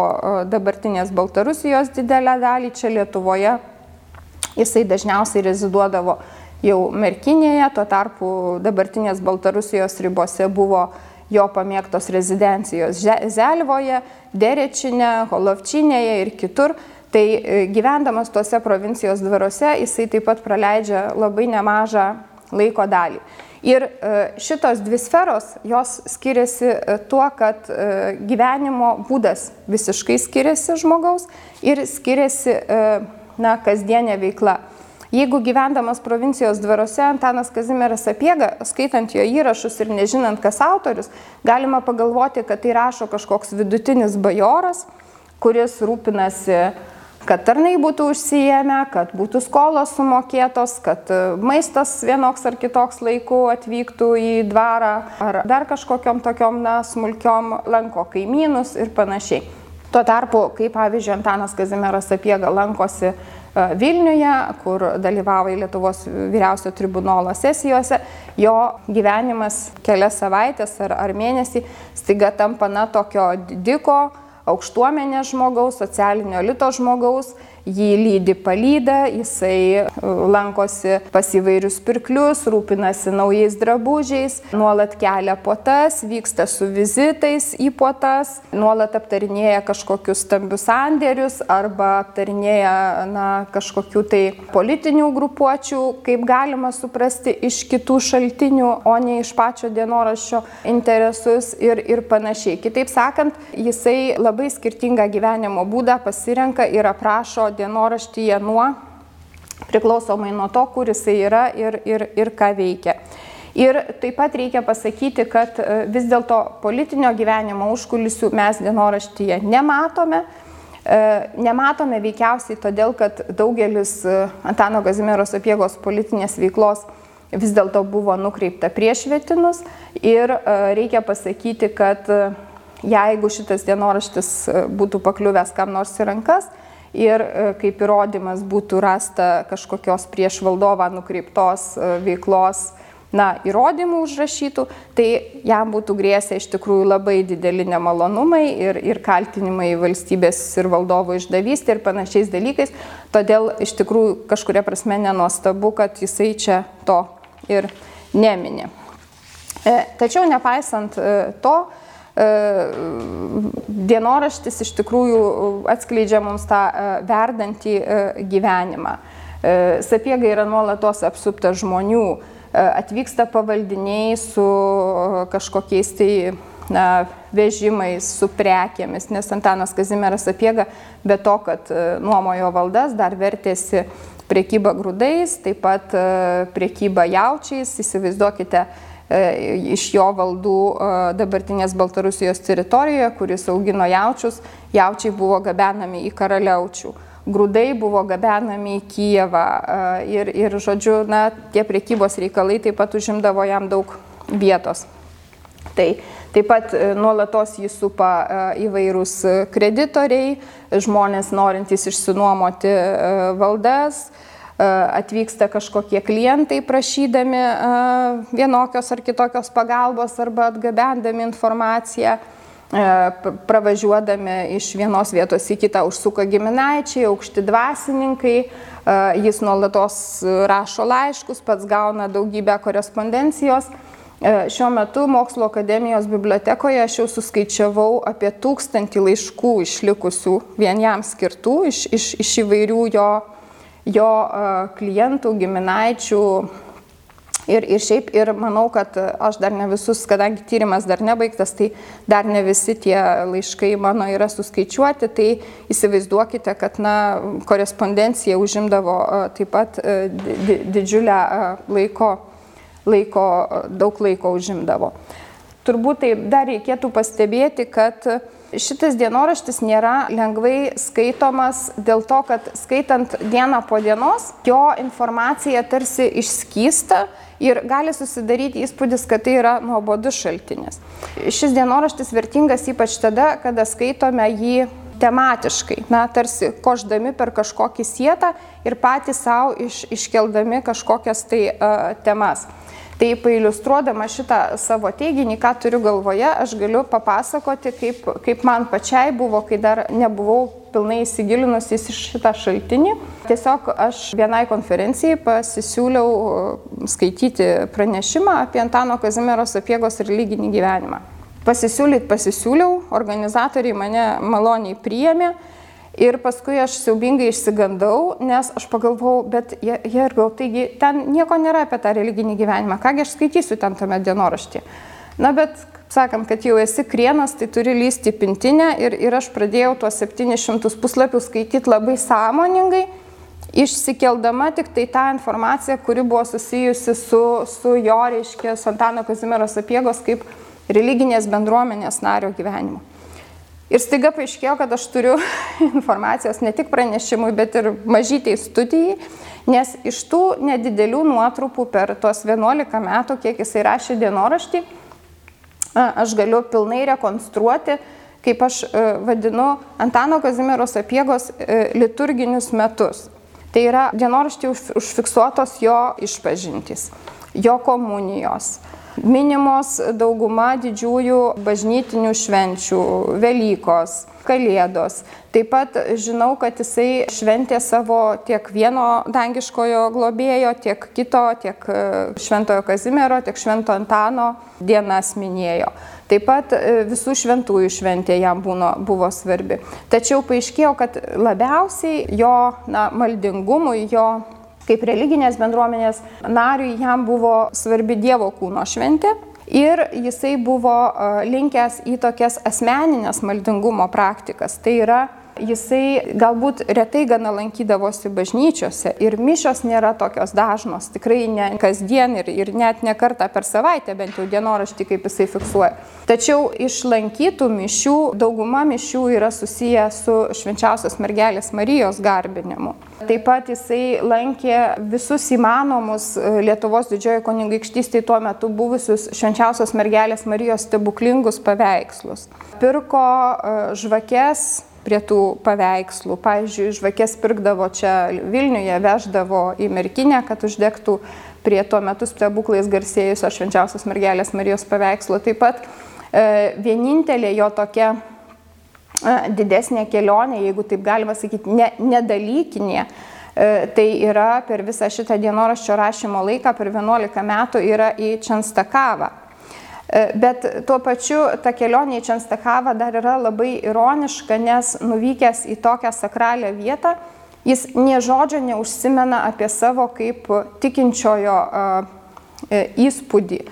dabartinės Baltarusijos didelę dalį čia Lietuvoje. Jisai dažniausiai reziduodavo jau Merkinėje, tuo tarpu dabartinės Baltarusijos ribose buvo jo pamėgtos rezidencijos Zelvoje, Derečinė, Holovčinėje ir kitur. Tai gyvendamas tuose provincijos dvaruose jisai taip pat praleidžia labai nemažą laiko dalį. Ir e, šitos dvi sferos, jos skiriasi e, tuo, kad e, gyvenimo būdas visiškai skiriasi žmogaus ir skiriasi na, kasdienė veikla. Jeigu gyvendamas provincijos dvaruose Antanas Kazimieras Apiega, skaitant jo įrašus ir nežinant, kas autorius, galima pagalvoti, kad tai rašo kažkoks vidutinis bajoras, kuris rūpinasi kad tarnai būtų užsijėmę, kad būtų skolos sumokėtos, kad e, maistas vienoks ar kitoks laiku atvyktų į dvarą, ar dar kažkokiam tokiom na, smulkiom lanko kaimynus ir panašiai. Tuo tarpu, kaip pavyzdžiui, Antanas Kazimieras Apiega lankosi e, Vilniuje, kur dalyvavo Lietuvos vyriausio tribunolo sesijose, jo gyvenimas kelias savaitės ar, ar mėnesį staiga tampa na tokio didiko, aukštuomenės žmogaus, socialinio elito žmogaus jį lydi palyda, jisai e, lankosi pas įvairius pirklius, rūpinasi naujais drabužiais, nuolat kelia potas, vyksta su vizitais į potas, nuolat aptarinėja kažkokius stambius sandėrius arba aptarinėja na, kažkokių tai politinių grupuočių, kaip galima suprasti iš kitų šaltinių, o ne iš pačio dienoraščio interesus ir, ir panašiai. Kitaip sakant, jisai labai skirtingą gyvenimo būdą pasirenka ir aprašo dienoraštyje nuo, priklausomai nuo to, kur jisai yra ir, ir, ir ką veikia. Ir taip pat reikia pasakyti, kad e, vis dėlto politinio gyvenimo užkulisių mes dienoraštyje nematome. E, nematome veikiausiai todėl, kad daugelis e, Antano Kazimieros apiegos politinės veiklos vis dėlto buvo nukreipta prieš švietinus ir reikia pasakyti, kad jeigu šitas dienoraštis būtų pakliuvęs kam nors į rankas ir kaip įrodymas būtų rasta kažkokios prieš valdovą nukreiptos veiklos na, įrodymų užrašytų, tai jam būtų grėsę iš tikrųjų labai dideli nemalonumai ir, ir kaltinimai valstybės ir valdovo išdavystė ir panašiais dalykais. Todėl iš tikrųjų kažkuria prasme nenuostabu, kad jisai čia to ir nemini. E, tačiau nepaisant e, to, e, dienoraštis iš tikrųjų atskleidžia mums tą verdantį gyvenimą. Sapiega yra nuolatos apsuptas žmonių, atvyksta pavaldiniai su kažkokiais tai na, vežimais, su prekėmis, nes Antanas Kazimieras Apiega be to, kad e, nuomojo valdas, dar vertėsi priekyba grūdais, taip pat e, priekyba jaučiais, įsivaizduokite, e, iš jo valdų dabartinės Baltarusijos teritorijoje, kuris augino jaučius, jaučiai buvo gabenami į karaliaučių grūdai buvo gabenami į Kijevą ir, ir žodžiu, na, tie priekybos reikalai taip pat užimdavo jam daug vietos. Tai taip pat e, nuolatos jį supa įvairūs kreditoriai, žmonės norintys išsinuomoti e, valdas, atvyksta kažkokie klientai prašydami vienokios ar kitokios pagalbos arba atgabendami informaciją. E, pravažiuodami iš vienos vietos į kitą užsuka giminaičiai, aukšti dvasininkai, e, jis nuolatos rašo laiškus, pats gauna daugybę korespondencijos. E, šiuo metu Mokslo akademijos bibliotekoje aš jau suskaičiavau apie tūkstantį laiškų išlikusių vien jam skirtų iš, iš, iš įvairių jo, jo klientų, giminaičių, Ir, ir šiaip, ir manau, kad aš dar ne visus, kadangi tyrimas dar nebaigtas, tai dar ne visi tie laiškai mano yra suskaičiuoti, tai įsivaizduokite, kad na, korespondencija užimdavo taip pat didžiulę laiko, laiko, daug laiko užimdavo. Turbūt tai dar reikėtų pastebėti, kad šitas dienoraštis nėra lengvai skaitomas dėl to, kad skaitant dieną po dienos, jo informacija tarsi išskysta ir gali susidaryti įspūdis, kad tai yra nuobodus šaltinis. Šis dienoraštis vertingas ypač tada, kada skaitome jį tematiškai, na, tarsi koždami per kažkokį sietą ir patys savo iš, iškeldami kažkokias tai uh, temas. Tai pailustruodama šitą savo teiginį, ką turiu galvoje, aš galiu papasakoti, kaip, kaip man pačiai buvo, kai dar nebuvau pilnai įsigilinusi į šitą šaltinį. Tiesiog aš vienai konferencijai pasisiūliau uh, skaityti pranešimą apie Antano Kazimiero sapiegos religinį gyvenimą. Pasisiūlyt pasisiūliau, organizatoriai mane maloniai priėmė Ir paskui aš siaubingai išsigandau, nes aš pagalvojau, bet Jergau, taigi ten nieko nėra apie tą religinį gyvenimą, kągi aš skaitysiu ten tame dienoraštyje. Na bet, sakant, kad jau esi krienas, tai turi lysti pintinę ir, ir aš pradėjau tuos 700 puslapių skaityti labai sąmoningai, išsikeldama tik tai tą informaciją, kuri buvo susijusi su, su jo, reiškia, Santano Kazimieros apiegos kaip religinės bendruomenės nario gyvenimu. Ir staiga paaiškėjo, kad aš turiu informacijos ne tik pranešimui, bet ir mažytiai studijai, nes iš tų nedidelių nuotrupų per tuos 11 metų, kiek jisai rašė dienoraštį, aš galiu pilnai rekonstruoti, kaip aš e, vadinu, Antano Kazimieros apiegos e, liturginius metus. Tai yra dienoraštį užfiksuotos jo išpažintys, jo komunijos, Minimos dauguma didžiųjų bažnytinių švenčių - Velykos, Kalėdos. Taip pat žinau, kad jisai šventė savo tiek vieno dangiškojo globėjo, tiek kito, tiek e, Šventojo Kazimiero, tiek Švento Antano dienas minėjo. Taip pat e, visų šventųjų šventė jam buvo, buvo svarbi. Tačiau paaiškėjo, kad labiausiai jo na, maldingumui, jo Kaip religinės bendruomenės nariui jam buvo svarbi Dievo kūno šventė ir jisai buvo linkęs į tokias asmeninės maldingumo praktikas. Tai yra, jisai galbūt retai gana lankydavosi bažnyčiose ir mišios nėra tokios dažnos, tikrai ne kasdien ir, ir net ne kartą per savaitę, bent jau dienoraštį, kaip jisai fiksuoja. Tačiau iš lankytų mišių dauguma mišių yra susiję su švenčiausios mergelės Marijos garbinimu. Taip pat jisai lankė visus įmanomus e, Lietuvos didžiojo kunigaikštystėje tuo metu buvusius švenčiausios mergelės Marijos stebuklingus paveikslus. Pirko e, žvakes prie tų paveikslų. Pavyzdžiui, žvakės pirkdavo čia Vilniuje, veždavo į merkinę, kad uždegtų prie tuo metu stebuklais garsėjusio švenčiausios mergelės Marijos paveikslo. Taip pat e, vienintelė jo tokia didesnė kelionė, jeigu taip galima sakyti, ne, nedalykinė. E, tai yra per visą šitą dienoraščio rašymo laiką, per 11 metų yra į Čenstakavą. E, bet tuo pačiu ta kelionė į Čenstakavą dar yra labai ironiška, nes nuvykęs į tokią sakralią vietą, jis nie žodžio neužsimena apie savo kaip tikinčiojo e, įspūdį,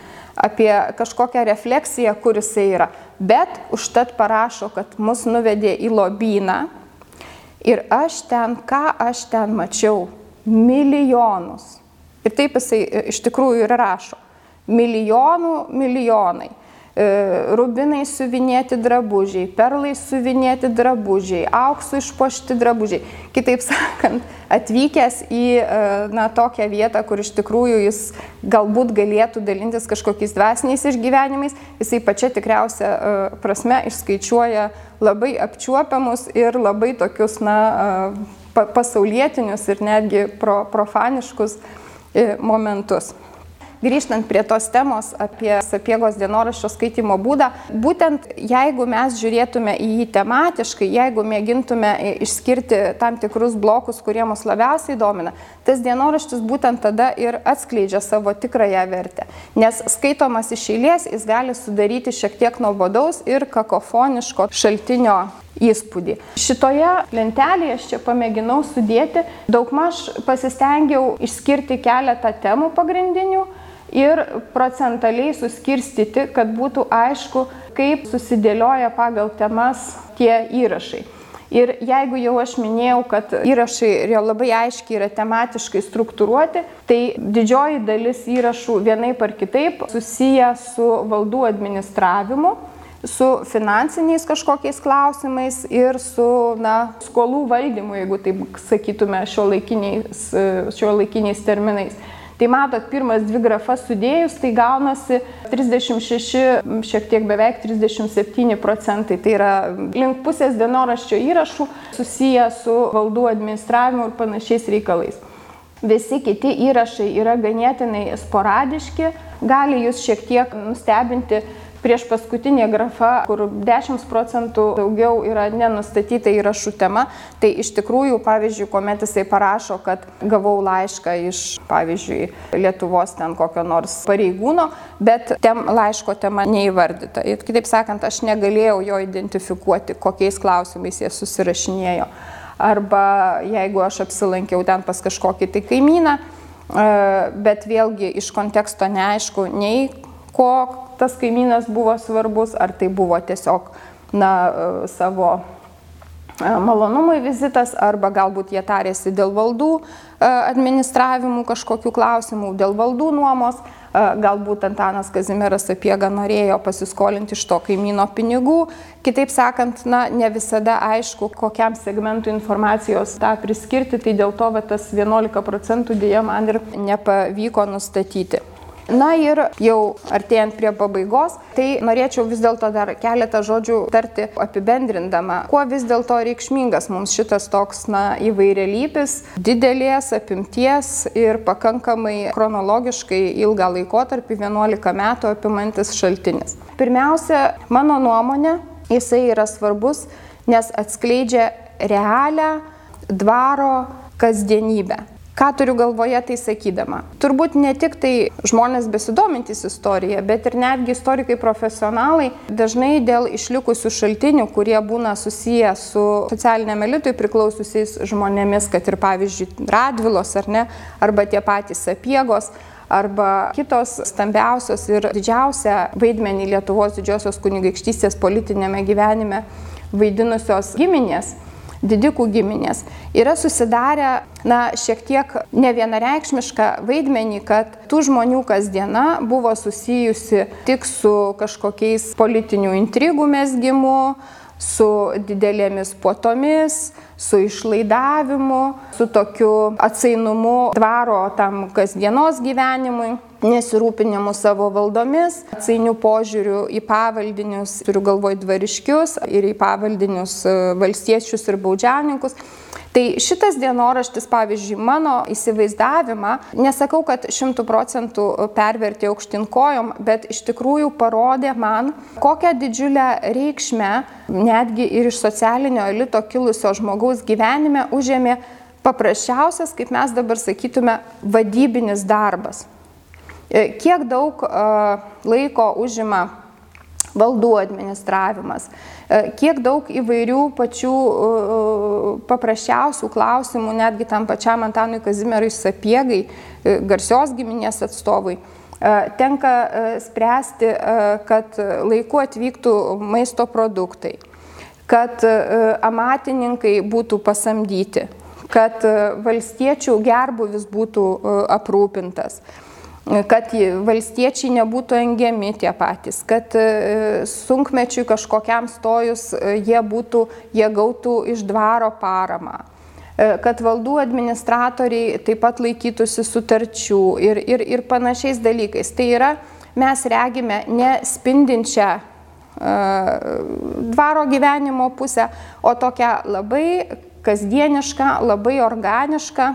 apie kažkokią refleksiją, kur jisai yra bet užtat parašo, kad mus nuvedė į lobyną ir aš ten, ką aš ten mačiau, milijonus. Ir taip jisai e, iš tikrųjų ir rašo. Milijonų, milijonai. E, rubinai suvinėti drabužiai, perlai suvinėti drabužiai, auksų išpošti drabužiai. Kitaip sakant, atvykęs į e, na, tokią vietą, kur iš tikrųjų jis galbūt galėtų dalintis kažkokiais dvasiniais išgyvenimais, jisai pačia tikriausia e, prasme išskaičiuoja labai apčiuopiamus ir labai tokius na, pasaulietinius ir netgi pro, profaniškus momentus. Grįžtant prie tos temos apie sapiegos dienoraščio skaitimo būdą, būtent jeigu mes žiūrėtume į jį tematiškai, jeigu mėgintume išskirti tam tikrus blokus, kurie mus labiausiai domina, tas dienoraštis būtent tada ir atskleidžia savo tikrąją vertę. Nes skaitomas iš eilės jis gali sudaryti šiek tiek nuobodaus ir kakofoniško šaltinio įspūdį. Šitoje lentelėje aš čia pamėginau sudėti, daugmaž pasistengiau išskirti keletą temų pagrindinių ir procentaliai suskirstyti, kad būtų aišku, kaip susidėlioja pagal temas tie įrašai. Ir jeigu jau aš minėjau, kad įrašai labai aiškiai yra tematiškai struktūruoti, tai didžioji dalis įrašų vienaip ar kitaip susiję su valdų administravimu, su finansiniais kažkokiais klausimais ir su na, skolų valdymu, jeigu taip sakytume šio laikiniais, šio laikiniais terminais. Tai matot, pirmas dvi grafas sudėjus, tai gaunasi 36, šiek tiek beveik 37 procentai. Tai yra link pusės dienoraščio įrašų susiję su valdų administravimu ir panašiais reikalais. Visi kiti įrašai yra ganėtinai sporadiški, gali jūs šiek tiek nustebinti prieš paskutinė grafa, kur 10 procentų daugiau yra nenustatyta įrašų tema, tai iš tikrųjų, pavyzdžiui, kuomet jisai parašo, kad gavau laišką iš, pavyzdžiui, Lietuvos ten kokio nors pareigūno, bet tem, laiško tema neįvardyta. Ir kitaip sakant, aš negalėjau jo identifikuoti, kokiais klausimais jie susirašinėjo. Arba jeigu aš apsilankiau ten pas kažkokį tai kaimyną, e, bet vėlgi iš konteksto neaišku nei ko tas kaimynas buvo svarbus, ar tai buvo tiesiog na, e, savo e, malonumui vizitas, arba galbūt jie tarėsi dėl valdų e, administravimų kažkokių klausimų, dėl valdų nuomos, galbūt Antanas Kazimieras Apiega norėjo pasiskolinti iš to kaimyno pinigų. Kitaip sakant, na, ne visada aišku, kokiam segmentui informacijos tą priskirti, tai dėl to va, tas 11 procentų dėja man ir nepavyko nustatyti. Na ir jau artėjant prie pabaigos, tai norėčiau vis dėlto dar keletą žodžių tarti apibendrindama, kuo vis dėlto reikšmingas mums šitas toks, na, įvairialypis, didelės apimties ir pakankamai chronologiškai ilgą laikotarpį, 11 metų apimantis šaltinis. Pirmiausia, mano nuomonė, jisai yra svarbus, nes atskleidžia realią dvaro kasdienybę. Ką turiu galvoje tai sakydama? Turbūt ne tik tai žmonės besidomintys istorija, bet ir netgi istorikai profesionalai dažnai dėl išlikusių šaltinių, kurie būna susiję su socialiniam elitui priklausiusiais žmonėmis, kad ir pavyzdžiui Radvilos ar ne, arba tie patys sapiegos, arba kitos stambiausios ir didžiausią vaidmenį Lietuvos didžiosios kunigaikštystės politinėme gyvenime vaidinusios giminės didikų giminės, yra susidarę, na, šiek tiek nevienareikšmišką vaidmenį, kad tų žmonių kasdiena buvo susijusi tik su kažkokiais politinių intrigų mesgimu, su didelėmis puotomis, su išlaidavimu, su tokiu atsainumu dvaro tam kasdienos gyvenimui nesirūpinimu savo valdomis, atsainių požiūrių į pavaldinius, turiu galvoj dvariškius ir į pavaldinius e, valstiečius ir baudžianinkus. Tai šitas dienoraštis, pavyzdžiui, mano įsivaizdavimą, nesakau, kad šimtų procentų pervertė aukštinkojom, bet iš tikrųjų parodė man, kokią didžiulę reikšmę netgi ir iš socialinio elito kilusio žmogaus gyvenime užėmė paprasčiausias, kaip mes dabar sakytume, vadybinis darbas. E, kiek daug e, laiko užima valdų administravimas, e, kiek daug įvairių pačių paprasčiausių klausimų, netgi tam pačiam Antanui Kazimierui Sapiegai, garsios giminės atstovui, tenka spręsti, kad laiku atvyktų maisto produktai, kad amatininkai būtų pasamdyti, kad valstiečių gerbuvis būtų aprūpintas kad valstiečiai nebūtų engiami tie patys, kad e, sunkmečiui kažkokiam stojus e, jie, būtų, jie gautų iš dvaro paramą e, kad valdų administratoriai taip pat laikytųsi sutarčių ir, ir, ir panašiais dalykais. Tai yra, mes regime ne spindinčią dvaro gyvenimo pusę, o tokią labai kasdienišką, labai organišką,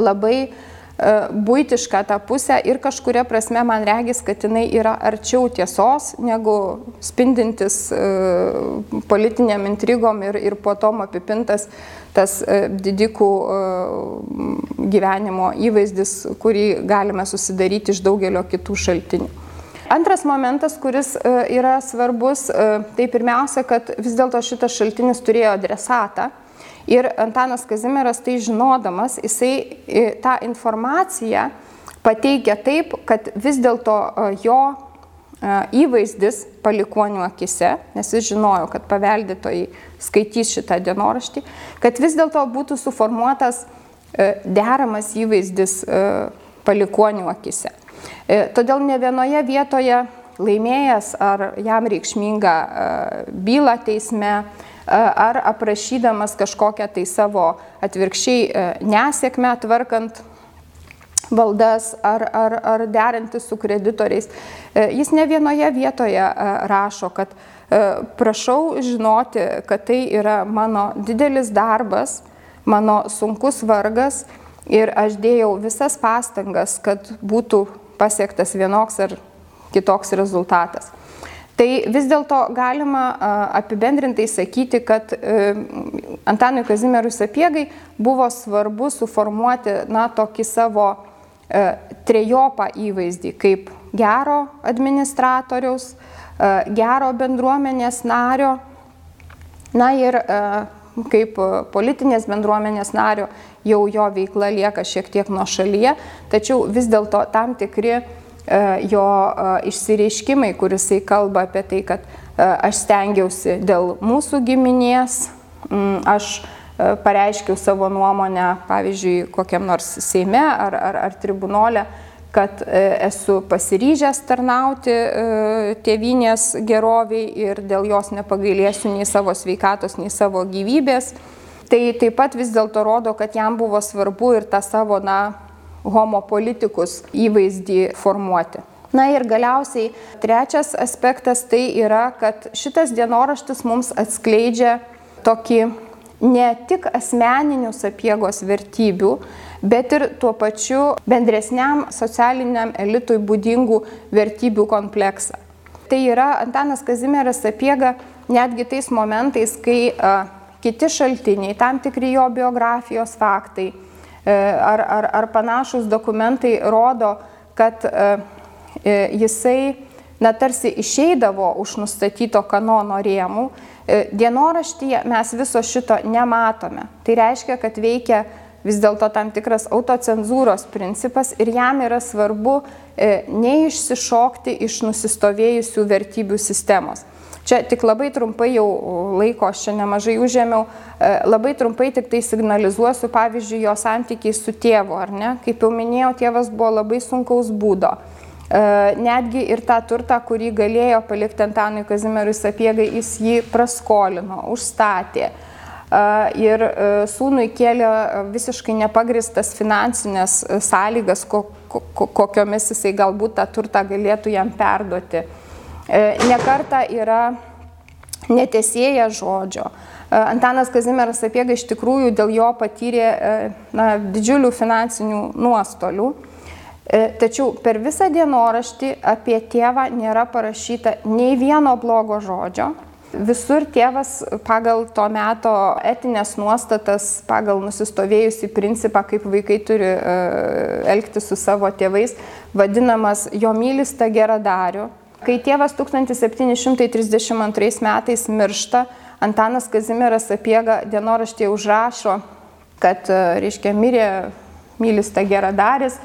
labai uh, būtišką tą pusę ir kažkuria prasme man regis, kad jinai yra arčiau tiesos negu spindintis e, politiniam intrigom ir, ir po tom apipintas tas e, didikų gyvenimo įvaizdis, kurį galime susidaryti iš daugelio kitų šaltinių. Antras momentas, kuris yra svarbus, tai pirmiausia, kad vis dėlto šitas šaltinis turėjo adresatą Ir Antanas Kazimieras tai žinodamas, jisai e, tą informaciją pateikia taip, kad vis dėlto e, jo e, įvaizdis palikonių akise, nes jis žinojo, kad paveldėtojai skaitys šitą dienoraštį, kad vis dėlto būtų suformuotas deramas įvaizdis palikonių akise. Todėl ne vienoje vietoje laimėjęs ar jam reikšmingą bylą teisme, ar aprašydamas kažkokią tai savo atvirkščiai e, nesėkmę tvarkant valdas ar, ar, ar derintis su kreditoriais. E, jis ne vienoje vietoje e, rašo, kad prašau žinoti, kad tai yra mano didelis darbas, mano sunkus vargas ir aš dėjau visas pastangas, kad būtų pasiektas vienoks ar kitoks rezultatas. Tai vis dėlto galima apibendrintai sakyti, kad e, Antanui Kazimierui Sapiegai buvo svarbu suformuoti na, tokį savo e, trejopą įvaizdį kaip gero administratoriaus, e, gero bendruomenės nario, na ir kaip politinės bendruomenės nario jau jo veikla lieka šiek tiek nuo šalyje, tačiau vis dėlto tam tikri E, jo e, išsireiškimai, kuris jisai kalba apie tai, kad e, aš stengiausi dėl mūsų giminės, aš pareiškiau savo nuomonę, pavyzdžiui, kokiam nors Seime ar, ar, ar tribunolė, kad esu pasiryžęs tarnauti tėvinės geroviai ir dėl jos nepagailėsiu nei savo sveikatos, nei savo gyvybės. Tai taip pat vis dėlto rodo, kad jam buvo svarbu ir tą savo, na, homopolitikus įvaizdį formuoti. Na ir galiausiai trečias aspektas tai yra, kad šitas dienoraštis mums atskleidžia tokį ne tik asmeninių sapiegos vertybių, bet ir tuo pačiu bendresniam socialiniam elitui būdingų vertybių kompleksą. Tai yra Antanas Kazimieras sapiega netgi tais momentais, kai a, kiti šaltiniai, tam tikri jo biografijos faktai, ar, ar, ar panašus dokumentai rodo, kad e, e, jisai na, tarsi išeidavo už nustatyto kanono rėmų, dienoraštyje mes viso šito nematome. Tai reiškia, kad veikia vis dėlto tam tikras autocenzūros principas ir jam yra svarbu neišsišokti iš nusistovėjusių vertybių sistemos. Čia tik labai trumpai jau laiko, aš čia nemažai užėmiau, e, labai trumpai tik tai signalizuosiu, pavyzdžiui, jo santykiai su tėvu, ar ne? Kaip jau minėjau, tėvas buvo labai sunkaus būdo. E, netgi ir tą turtą, kurį galėjo palikti Antanui Kazimierui Sapiegai, jis jį praskolino, užstatė. E, ir sūnui kėlė visiškai nepagristas finansinės sąlygas, kokiomis jisai galbūt tą turtą galėtų jam perduoti. E, nekarta yra netesėję žodžio. E, Antanas Kazimieras Sapiega iš tikrųjų dėl jo patyrė e, na, didžiulių finansinių nuostolių. Tačiau per visą dienoraštį apie tėvą nėra parašyta nei vieno blogo žodžio. Visur tėvas pagal to meto etinės nuostatas, pagal nusistovėjusi principą, kaip vaikai turi elgti su savo tėvais, vadinamas jo mylista geradariu, Kai tėvas 1732 metais miršta, Antanas Kazimieras Apiega dienoraštėje užrašo, kad, e, reiškia, mirė mylista geradaris,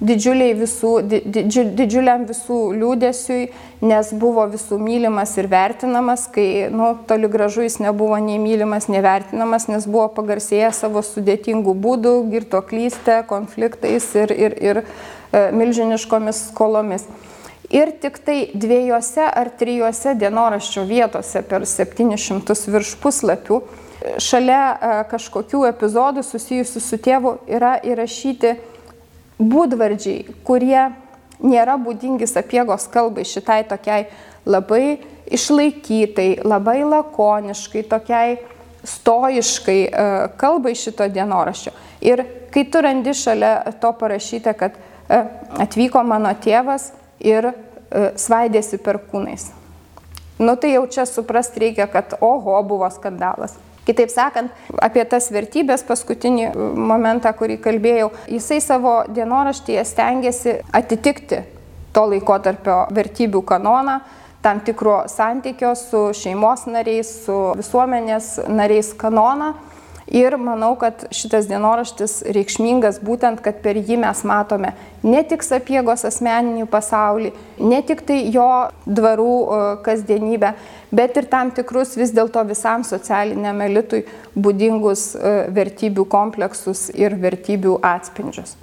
didžiuliai visų, didžiu, didžiuliam visų liūdėsiui, nes buvo visų mylimas ir vertinamas, kai, nu, toli gražu jis nebuvo nei mylimas, nei vertinamas, nes buvo pagarsėjęs savo sudėtingų būdų, girto klystę, konfliktais ir, ir, ir e, milžiniškomis skolomis ir tik tai dviejose ar trijose dienoraščio vietose per 700 virš puslapių šalia e, kažkokių epizodų susijusių su tėvu yra įrašyti būdvardžiai, kurie nėra būdingi sapiegos kalbai šitai tokiai labai išlaikytai, labai lakoniškai, tokiai stoiškai e, kalbai šito dienoraščio. Ir kai tu randi šalia to parašyta, kad e, atvyko mano tėvas, ir e, svaidėsi per kūnais. Nu tai jau čia suprast reikia, kad oho buvo skandalas. Kitaip sakant, apie tas vertybės paskutinį e, momentą, kurį kalbėjau, jisai savo dienoraštyje stengiasi atitikti to laikotarpio vertybių kanoną, tam tikro santykio su šeimos nariais, su visuomenės nariais kanoną Ir manau, kad šitas dienoraštis reikšmingas būtent, kad per jį mes matome ne tik sapiegos asmeninį pasaulį, ne tik tai jo dvarų kasdienybę, bet ir tam tikrus vis dėlto visam socialiniam elitui būdingus vertybių kompleksus ir vertybių atspindžius.